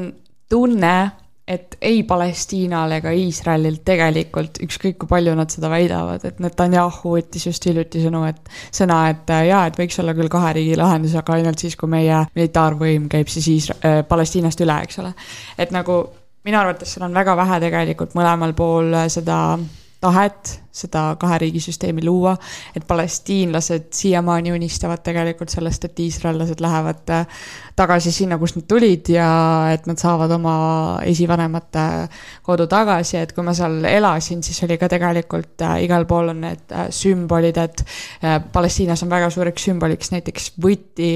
tunne, et ei Palestiinal ega Iisraelil tegelikult, ükskõik kui palju nad seda väidavad, et Netanyahu võttis just hiljuti sõnu, et sõna, et äh, jaa, et võiks olla küll kahe riigi lahendus, aga ainult siis, kui meie militaarvõim käib siis Iisra- äh,, Palestiinast üle, eks ole. et nagu minu arvates seal on väga vähe tegelikult mõlemal pool seda tahet seda kahe riigi süsteemi luua, et palestiinlased siiamaani unistavad tegelikult sellest, et iisraellased lähevad äh, tagasi sinna, kust nad tulid ja et nad saavad oma esivanemate kodu tagasi, et kui ma seal elasin, siis oli ka tegelikult äh, igal pool on need äh, sümbolid, et Palestiinas on väga suureks sümboliks näiteks võti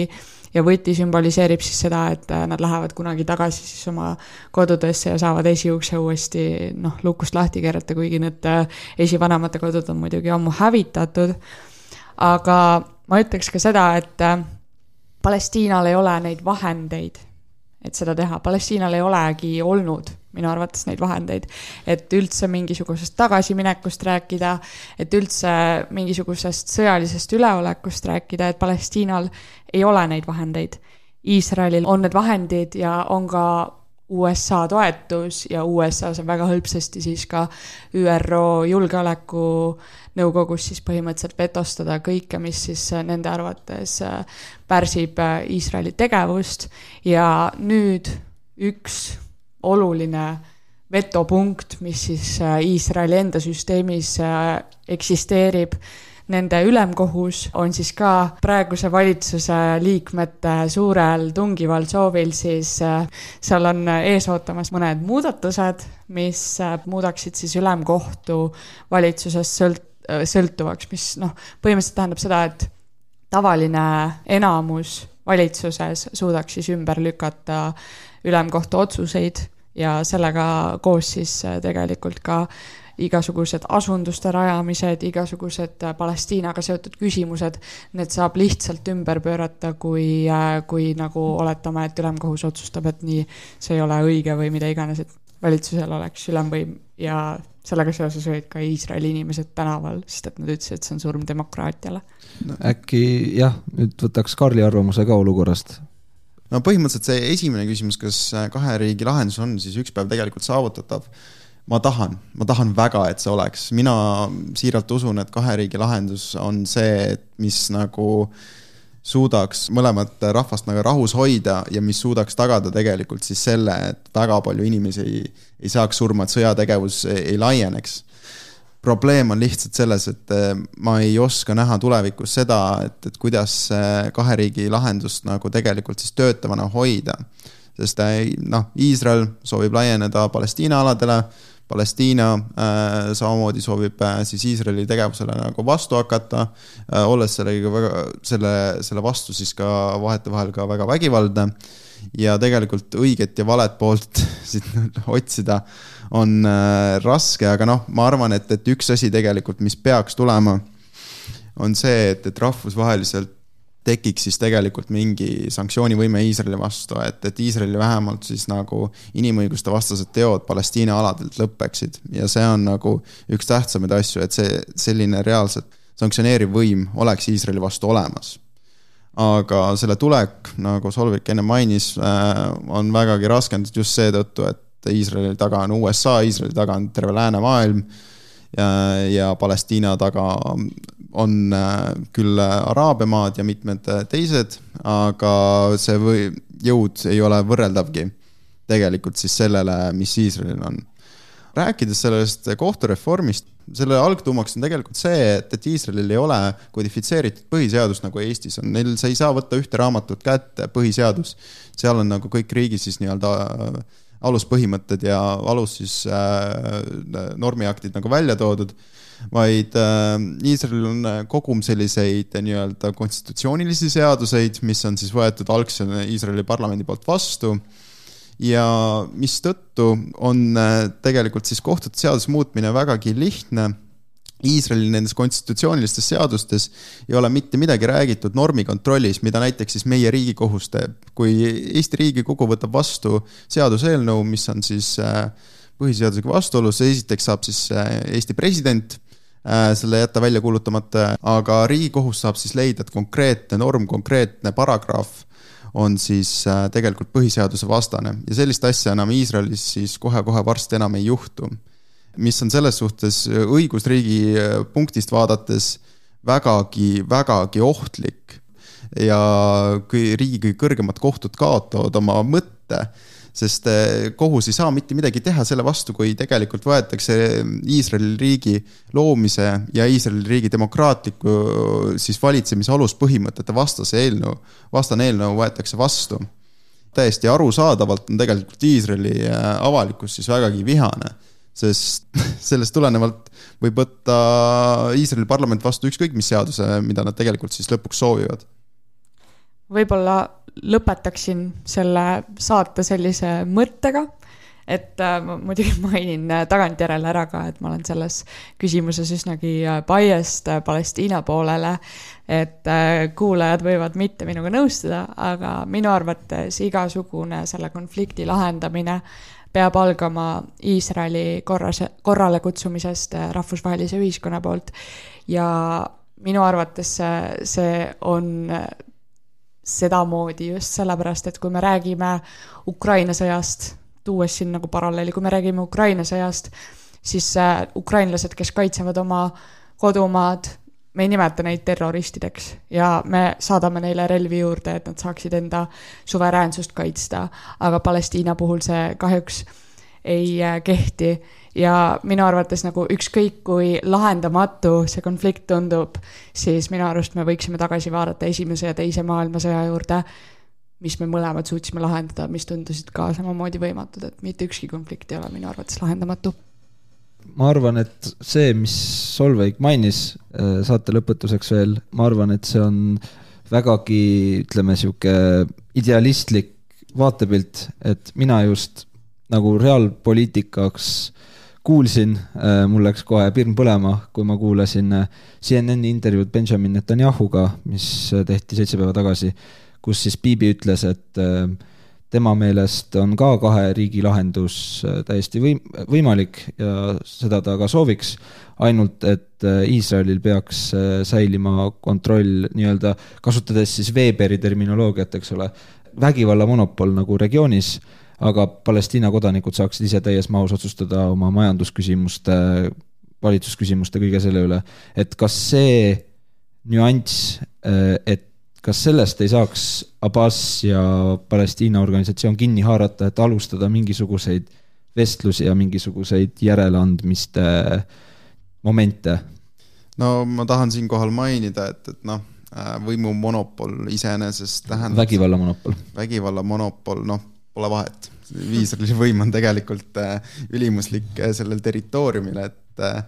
ja võti sümboliseerib siis seda, et äh, nad lähevad kunagi tagasi siis oma kodudesse ja saavad esiukse uuesti noh, lukust lahti keerata, kuigi need äh, esivanemate kodud on muidugi ammu hävitatud. aga ma ütleks ka seda, et äh, Palestiinal ei ole neid vahendeid, et seda teha, Palestiinal ei olegi olnud minu arvates neid vahendeid, et üldse mingisugusest tagasiminekust rääkida, et üldse mingisugusest sõjalisest üleolekust rääkida, et Palestiinal ei ole neid vahendeid. Iisraelil on need vahendid ja on ka USA toetus ja USA saab väga hõlpsasti siis ka ÜRO Julgeolekunõukogus siis põhimõtteliselt vetostada kõike, mis siis nende arvates pärsib Iisraeli tegevust ja nüüd üks oluline vetopunkt, mis siis äh, Iisraeli enda süsteemis äh, eksisteerib. Nende ülemkohus on siis ka praeguse valitsuse liikmete suurel tungival soovil siis äh, seal on ees ootamas mõned muudatused, mis muudaksid siis ülemkohtu valitsusest sõlt-, sõltuvaks, mis noh, põhimõtteliselt tähendab seda, et tavaline enamus valitsuses suudaks siis ümber lükata ülemkohtu otsuseid ja sellega koos siis äh, tegelikult ka igasugused asunduste rajamised, igasugused äh, Palestiinaga seotud küsimused, need saab lihtsalt ümber pöörata, kui, äh, kui nagu oletame, et ülemkohus otsustab, et nii, see ei ole õige või mida iganes, et valitsusel oleks ülemvõim ja sellega seoses olid ka Iisraeli inimesed tänaval, sest et nad ütlesid, et see on surm demokraatiale
no,. äkki jah, nüüd võtaks Karli arvamuse ka olukorrast
no põhimõtteliselt see esimene küsimus, kas äh, kahe riigi lahendus on siis üks päev tegelikult saavutatav. ma tahan, ma tahan väga, et see oleks, mina siiralt usun, et kahe riigi lahendus on see, et mis nagu suudaks mõlemat rahvast nagu rahus hoida ja mis suudaks tagada tegelikult siis selle, et väga palju inimesi ei, ei saaks surma, et sõjategevus ei, ei laieneks probleem on lihtsalt selles, et eh, ma ei oska näha tulevikus seda, et, et kuidas kahe riigi lahendust nagu tegelikult siis töötavana hoida. sest eh, noh, Iisrael soovib laieneda Palestiina aladele, Palestiina äh, samamoodi soovib äh, siis Iisraeli tegevusele nagu vastu hakata äh,, olles sellega väga, selle, selle vastu siis ka vahetevahel ka väga vägivaldne. Ja tegelikult õiget ja valet poolt [laughs] siit otsida on äh, raske, aga noh, ma arvan, et, et üks asi tegelikult, mis peaks tulema, on see, et, et rahvusvaheliselt tekiks siis tegelikult mingi sanktsioonivõime Iisraeli vastu, et, et Iisraeli vähemalt siis nagu inimõiguste vastased teod Palestiina aladelt lõpeksid. Ja see on nagu üks tähtsamaid asju, et see selline reaalselt sanktsioneeriv võim oleks Iisraeli vastu olemas. Aga selle tulek, nagu Solvik enne mainis, äh, on vägagi raskendatud just seetõttu, et Iisraeli taga on USA, Iisraeli taga on terve läänemaailm ja, ja Palestiina taga on küll Araabia maad ja mitmed teised, aga see või, jõud ei ole võrreldavgi tegelikult siis sellele, mis Iisraelil on. Rääkides sellest kohtureformist, selle algtuumaks on tegelikult see, et, et Iisraelil ei ole kodifitseeritud põhiseadust nagu Eestis on, neil, sa ei saa võtta ühte raamatut kätte, põhiseadus. seal on nagu kõik riigi siis nii-öelda äh, aluspõhimõtted ja alus siis äh, normiaktid nagu välja toodud, vaid äh, Iisraelil on kogum selliseid nii-öelda konstitutsioonilisi seaduseid, mis on siis võetud algselt Iisraeli parlamendi poolt vastu ja mistõttu on äh, tegelikult siis kohtute seaduse muutmine vägagi lihtne. Iisraeli nendes konstitutsioonilistes seadustes ei ole mitte midagi räägitud normikontrollis, mida näiteks siis meie Riigikohus teeb. kui Eesti Riigikogu võtab vastu seaduseelnõu, mis on siis äh, põhiseadusega vastuolus, esiteks saab siis äh, Eesti president selle jätta välja kuulutamata, aga Riigikohus saab siis leida, et konkreetne norm, konkreetne paragrahv on siis äh, tegelikult põhiseaduse vastane ja sellist asja enam Iisraelis siis kohe-kohe varsti enam ei juhtu. mis on selles suhtes äh, õigusriigi äh, punktist vaadates vägagi, vägagi ohtlik ja kui riigi kõrgemad kohtud kaotavad oma mõtte sest eh, kohus ei saa mitte midagi teha selle vastu, kui tegelikult võetakse Iisraeli riigi loomise ja Iisraeli riigi demokraatliku siis valitsemise aluspõhimõtete vastase eelnõu, vastane eelnõu võetakse vastu. täiesti arusaadavalt on tegelikult Iisraeli eh, avalikkus siis vägagi vihane, sest [laughs] sellest tulenevalt võib võtta Iisraeli parlament vastu ükskõik mis seaduse, mida nad tegelikult siis lõpuks soovivad.
Võib-olla lõpetaksin selle saate sellise mõttega, et äh, ma muidugi [laughs] mainin äh, tagantjärele ära ka, et ma olen selles küsimuses üsnagi äh, biased Palestiina poolele, et kuulajad võivad mitte minuga nõustuda, aga minu arvates igasugune selle konflikti lahendamine peab algama Iisraeli korras, korrale kutsumisest rahvusvahelise ühiskonna poolt. Ja minu arvates see, see on sedamoodi just sellepärast, et kui me räägime Ukraina sõjast, tuues siin nagu paralleeli, kui me räägime Ukraina sõjast, siis äh, ukrainlased, kes kaitsevad oma kodumaad, me ei nimeta neid terroristideks ja me saadame neile relvi juurde, et nad saaksid enda suveräänsust kaitsta, aga Palestiina puhul see kahjuks ei kehti ja minu arvates nagu ükskõik kui lahendamatu see konflikt tundub, siis minu arust me võiksime tagasi vaadata Esimese ja Teise maailmasõja juurde, mis me mõlemad suutsime lahendada, mis tundusid ka samamoodi võimatud, et mitte ükski konflikt ei ole minu arvates lahendamatu.
ma arvan, et see, mis Solveig mainis äh, saate lõpetuseks veel, ma arvan, et see on vägagi, ütleme, sihuke idealistlik vaatepilt, et mina just nagu reaalpoliitikaks kuulsin, äh, mul läks kohe pirn põlema, kui ma kuulasin äh, CNN-i intervjuud Benjamin Netanyahuga, mis äh, tehti seitse päeva tagasi, kus siis Biibi ütles, et tema meelest on ka kahe riigi lahendus täiesti võim-, võimalik ja seda ta ka sooviks, ainult et Iisraelil peaks säilima kontroll nii-öelda, kasutades siis Weberi terminoloogiat, eks ole, vägivalla monopol nagu regioonis aga Palestiina kodanikud saaksid ise täies mahus otsustada oma majandusküsimuste, valitsusküsimuste, kõige selle üle. et kas see nüanss, et kas sellest ei saaks Abbas ja Palestiina organisatsioon kinni haarata, et alustada mingisuguseid vestlusi ja mingisuguseid järeleandmiste momente?
no ma tahan siinkohal mainida, et, et noh, võimumonopol iseenesest tähendab
vägivalla monopol.
vägivalla monopol, noh pole vahet. Iisraeli võim on tegelikult äh, ülimuslik äh, sellel territooriumil, et äh,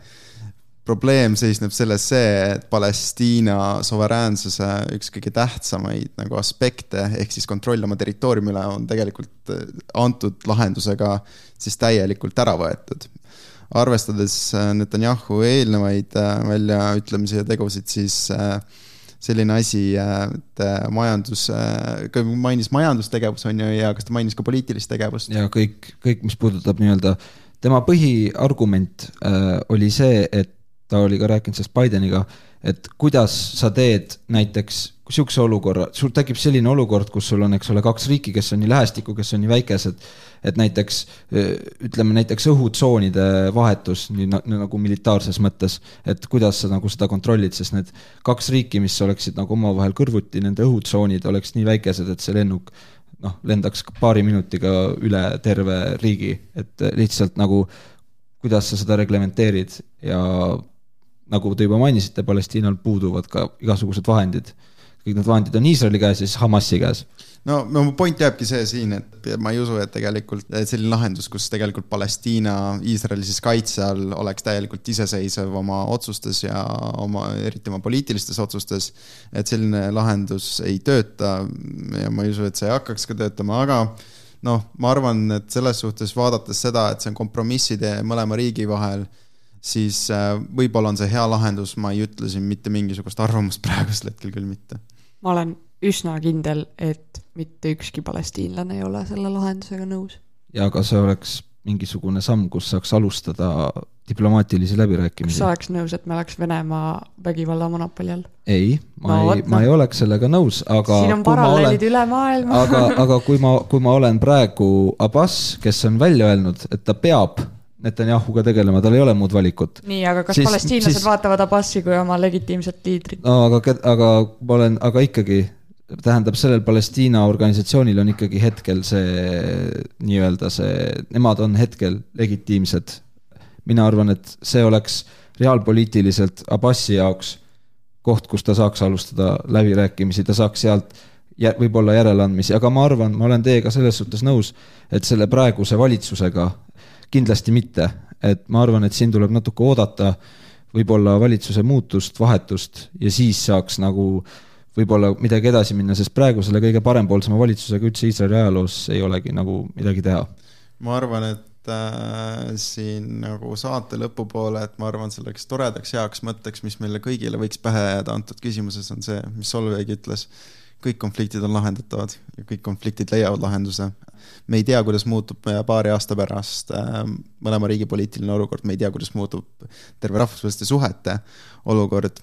probleem seisneb selles see, et Palestiina suveräänsuse üks kõige tähtsamaid nagu aspekte ehk siis kontroll oma territooriumi üle on tegelikult antud lahendusega siis täielikult ära võetud. arvestades Netanyahu eelnevaid väljaütlemisi ja tegusid, siis äh, selline asi, et äh, majandus, äh, mainis majandustegevus on ju ja kas ta mainis ka poliitilist tegevust?
ja kõik, kõik, mis puudutab nii-öelda, tema põhiargument äh, oli see, et ta oli ka rääkinud sellest Bideniga, et kuidas sa teed näiteks, sihukese olukorra, sul tekib selline olukord, kus sul on, eks ole, kaks riiki, kes on nii lähestikku, kes on nii väikesed, et näiteks ütleme näiteks õhutsoonide vahetus, nii nagu militaarses mõttes, et kuidas sa nagu seda kontrollid, sest need kaks riiki, mis oleksid nagu omavahel kõrvuti, nende õhutsoonid oleks nii väikesed, et see lennuk noh, lendaks paari minutiga üle terve riigi, et lihtsalt nagu kuidas sa seda reglementeerid ja nagu te juba mainisite, Palestiinal puuduvad ka igasugused vahendid. Kõik need vahendid on Iisraeli käes ja siis Hamasi käes.
no, mu point jääbki see siin, et ma ei usu, et tegelikult selline lahendus, kus tegelikult Palestiina Iisraeli siis kaitse all oleks täielikult iseseisev oma otsustes ja oma, eriti oma poliitilistes otsustes. et selline lahendus ei tööta ja ma ei usu, et see hakkaks ka töötama, aga noh, ma arvan, et selles suhtes vaadates seda, et see on kompromisside mõlema riigi vahel siis äh, võib-olla on see hea lahendus, ma ei ütle siin mitte mingisugust arvamust [laughs] praegusel hetkel küll mitte.
ma olen üsna kindel, et mitte ükski palestiinlane ei ole selle lahendusega nõus.
ja aga see oleks mingisugune samm, kus saaks alustada diplomaatilisi läbirääkimisi.
kas sa oleks nõus, et me oleks Venemaa vägivalla monopoli all?
ei, ma no, ei, ma ei oleks sellega nõus, aga.
siin on paralleelid üle maailma
aga, aga kui ma, kui ma olen praegu Abbas, kes on välja öelnud, et ta peab Netanyahuga tegelema, tal ei ole muud valikut.
nii, aga kas siis, palestiinlased siis... vaatavad Abbasi kui oma legitiimset liidrit?
no aga, aga ma olen, aga ikkagi, tähendab, sellel Palestiina organisatsioonil on ikkagi hetkel see nii-öelda see, nemad on hetkel legitiimsed. mina arvan, et see oleks reaalpoliitiliselt Abbasi jaoks koht, kus ta saaks alustada läbirääkimisi, ta saaks sealt võib-olla järeleandmisi, aga ma arvan, ma olen teiega selles suhtes nõus, et selle praeguse valitsusega kindlasti mitte, et ma arvan, et siin tuleb natuke oodata võib-olla valitsuse muutust, vahetust ja siis saaks nagu võib-olla midagi edasi minna, sest praegu selle kõige parempoolsema valitsusega üldse Iisraeli ajaloos ei olegi nagu midagi teha.
ma arvan, et äh, siin nagu saate lõpupoole, et ma arvan, selleks toredaks heaks mõtteks, mis meile kõigile võiks pähe jääda antud küsimuses, on see, mis Solveig ütles kõik konfliktid on lahendatavad ja kõik konfliktid leiavad lahenduse. me ei tea, kuidas muutub paari aasta pärast äh, mõlema riigi poliitiline olukord, me ei tea, kuidas muutub terve rahvusvaheliste suhete olukord.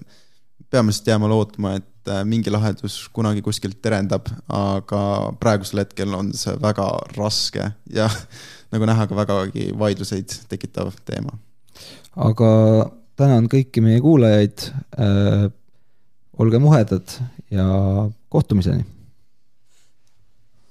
peame lihtsalt jääma lootma, et äh, mingi lahendus kunagi kuskilt terendab, aga praegusel hetkel on see väga raske ja [laughs] nagu näha, ka vägagi vaidluseid tekitav teema.
aga tänan kõiki meie kuulajaid äh,. olge muhedad ja kohtumiseni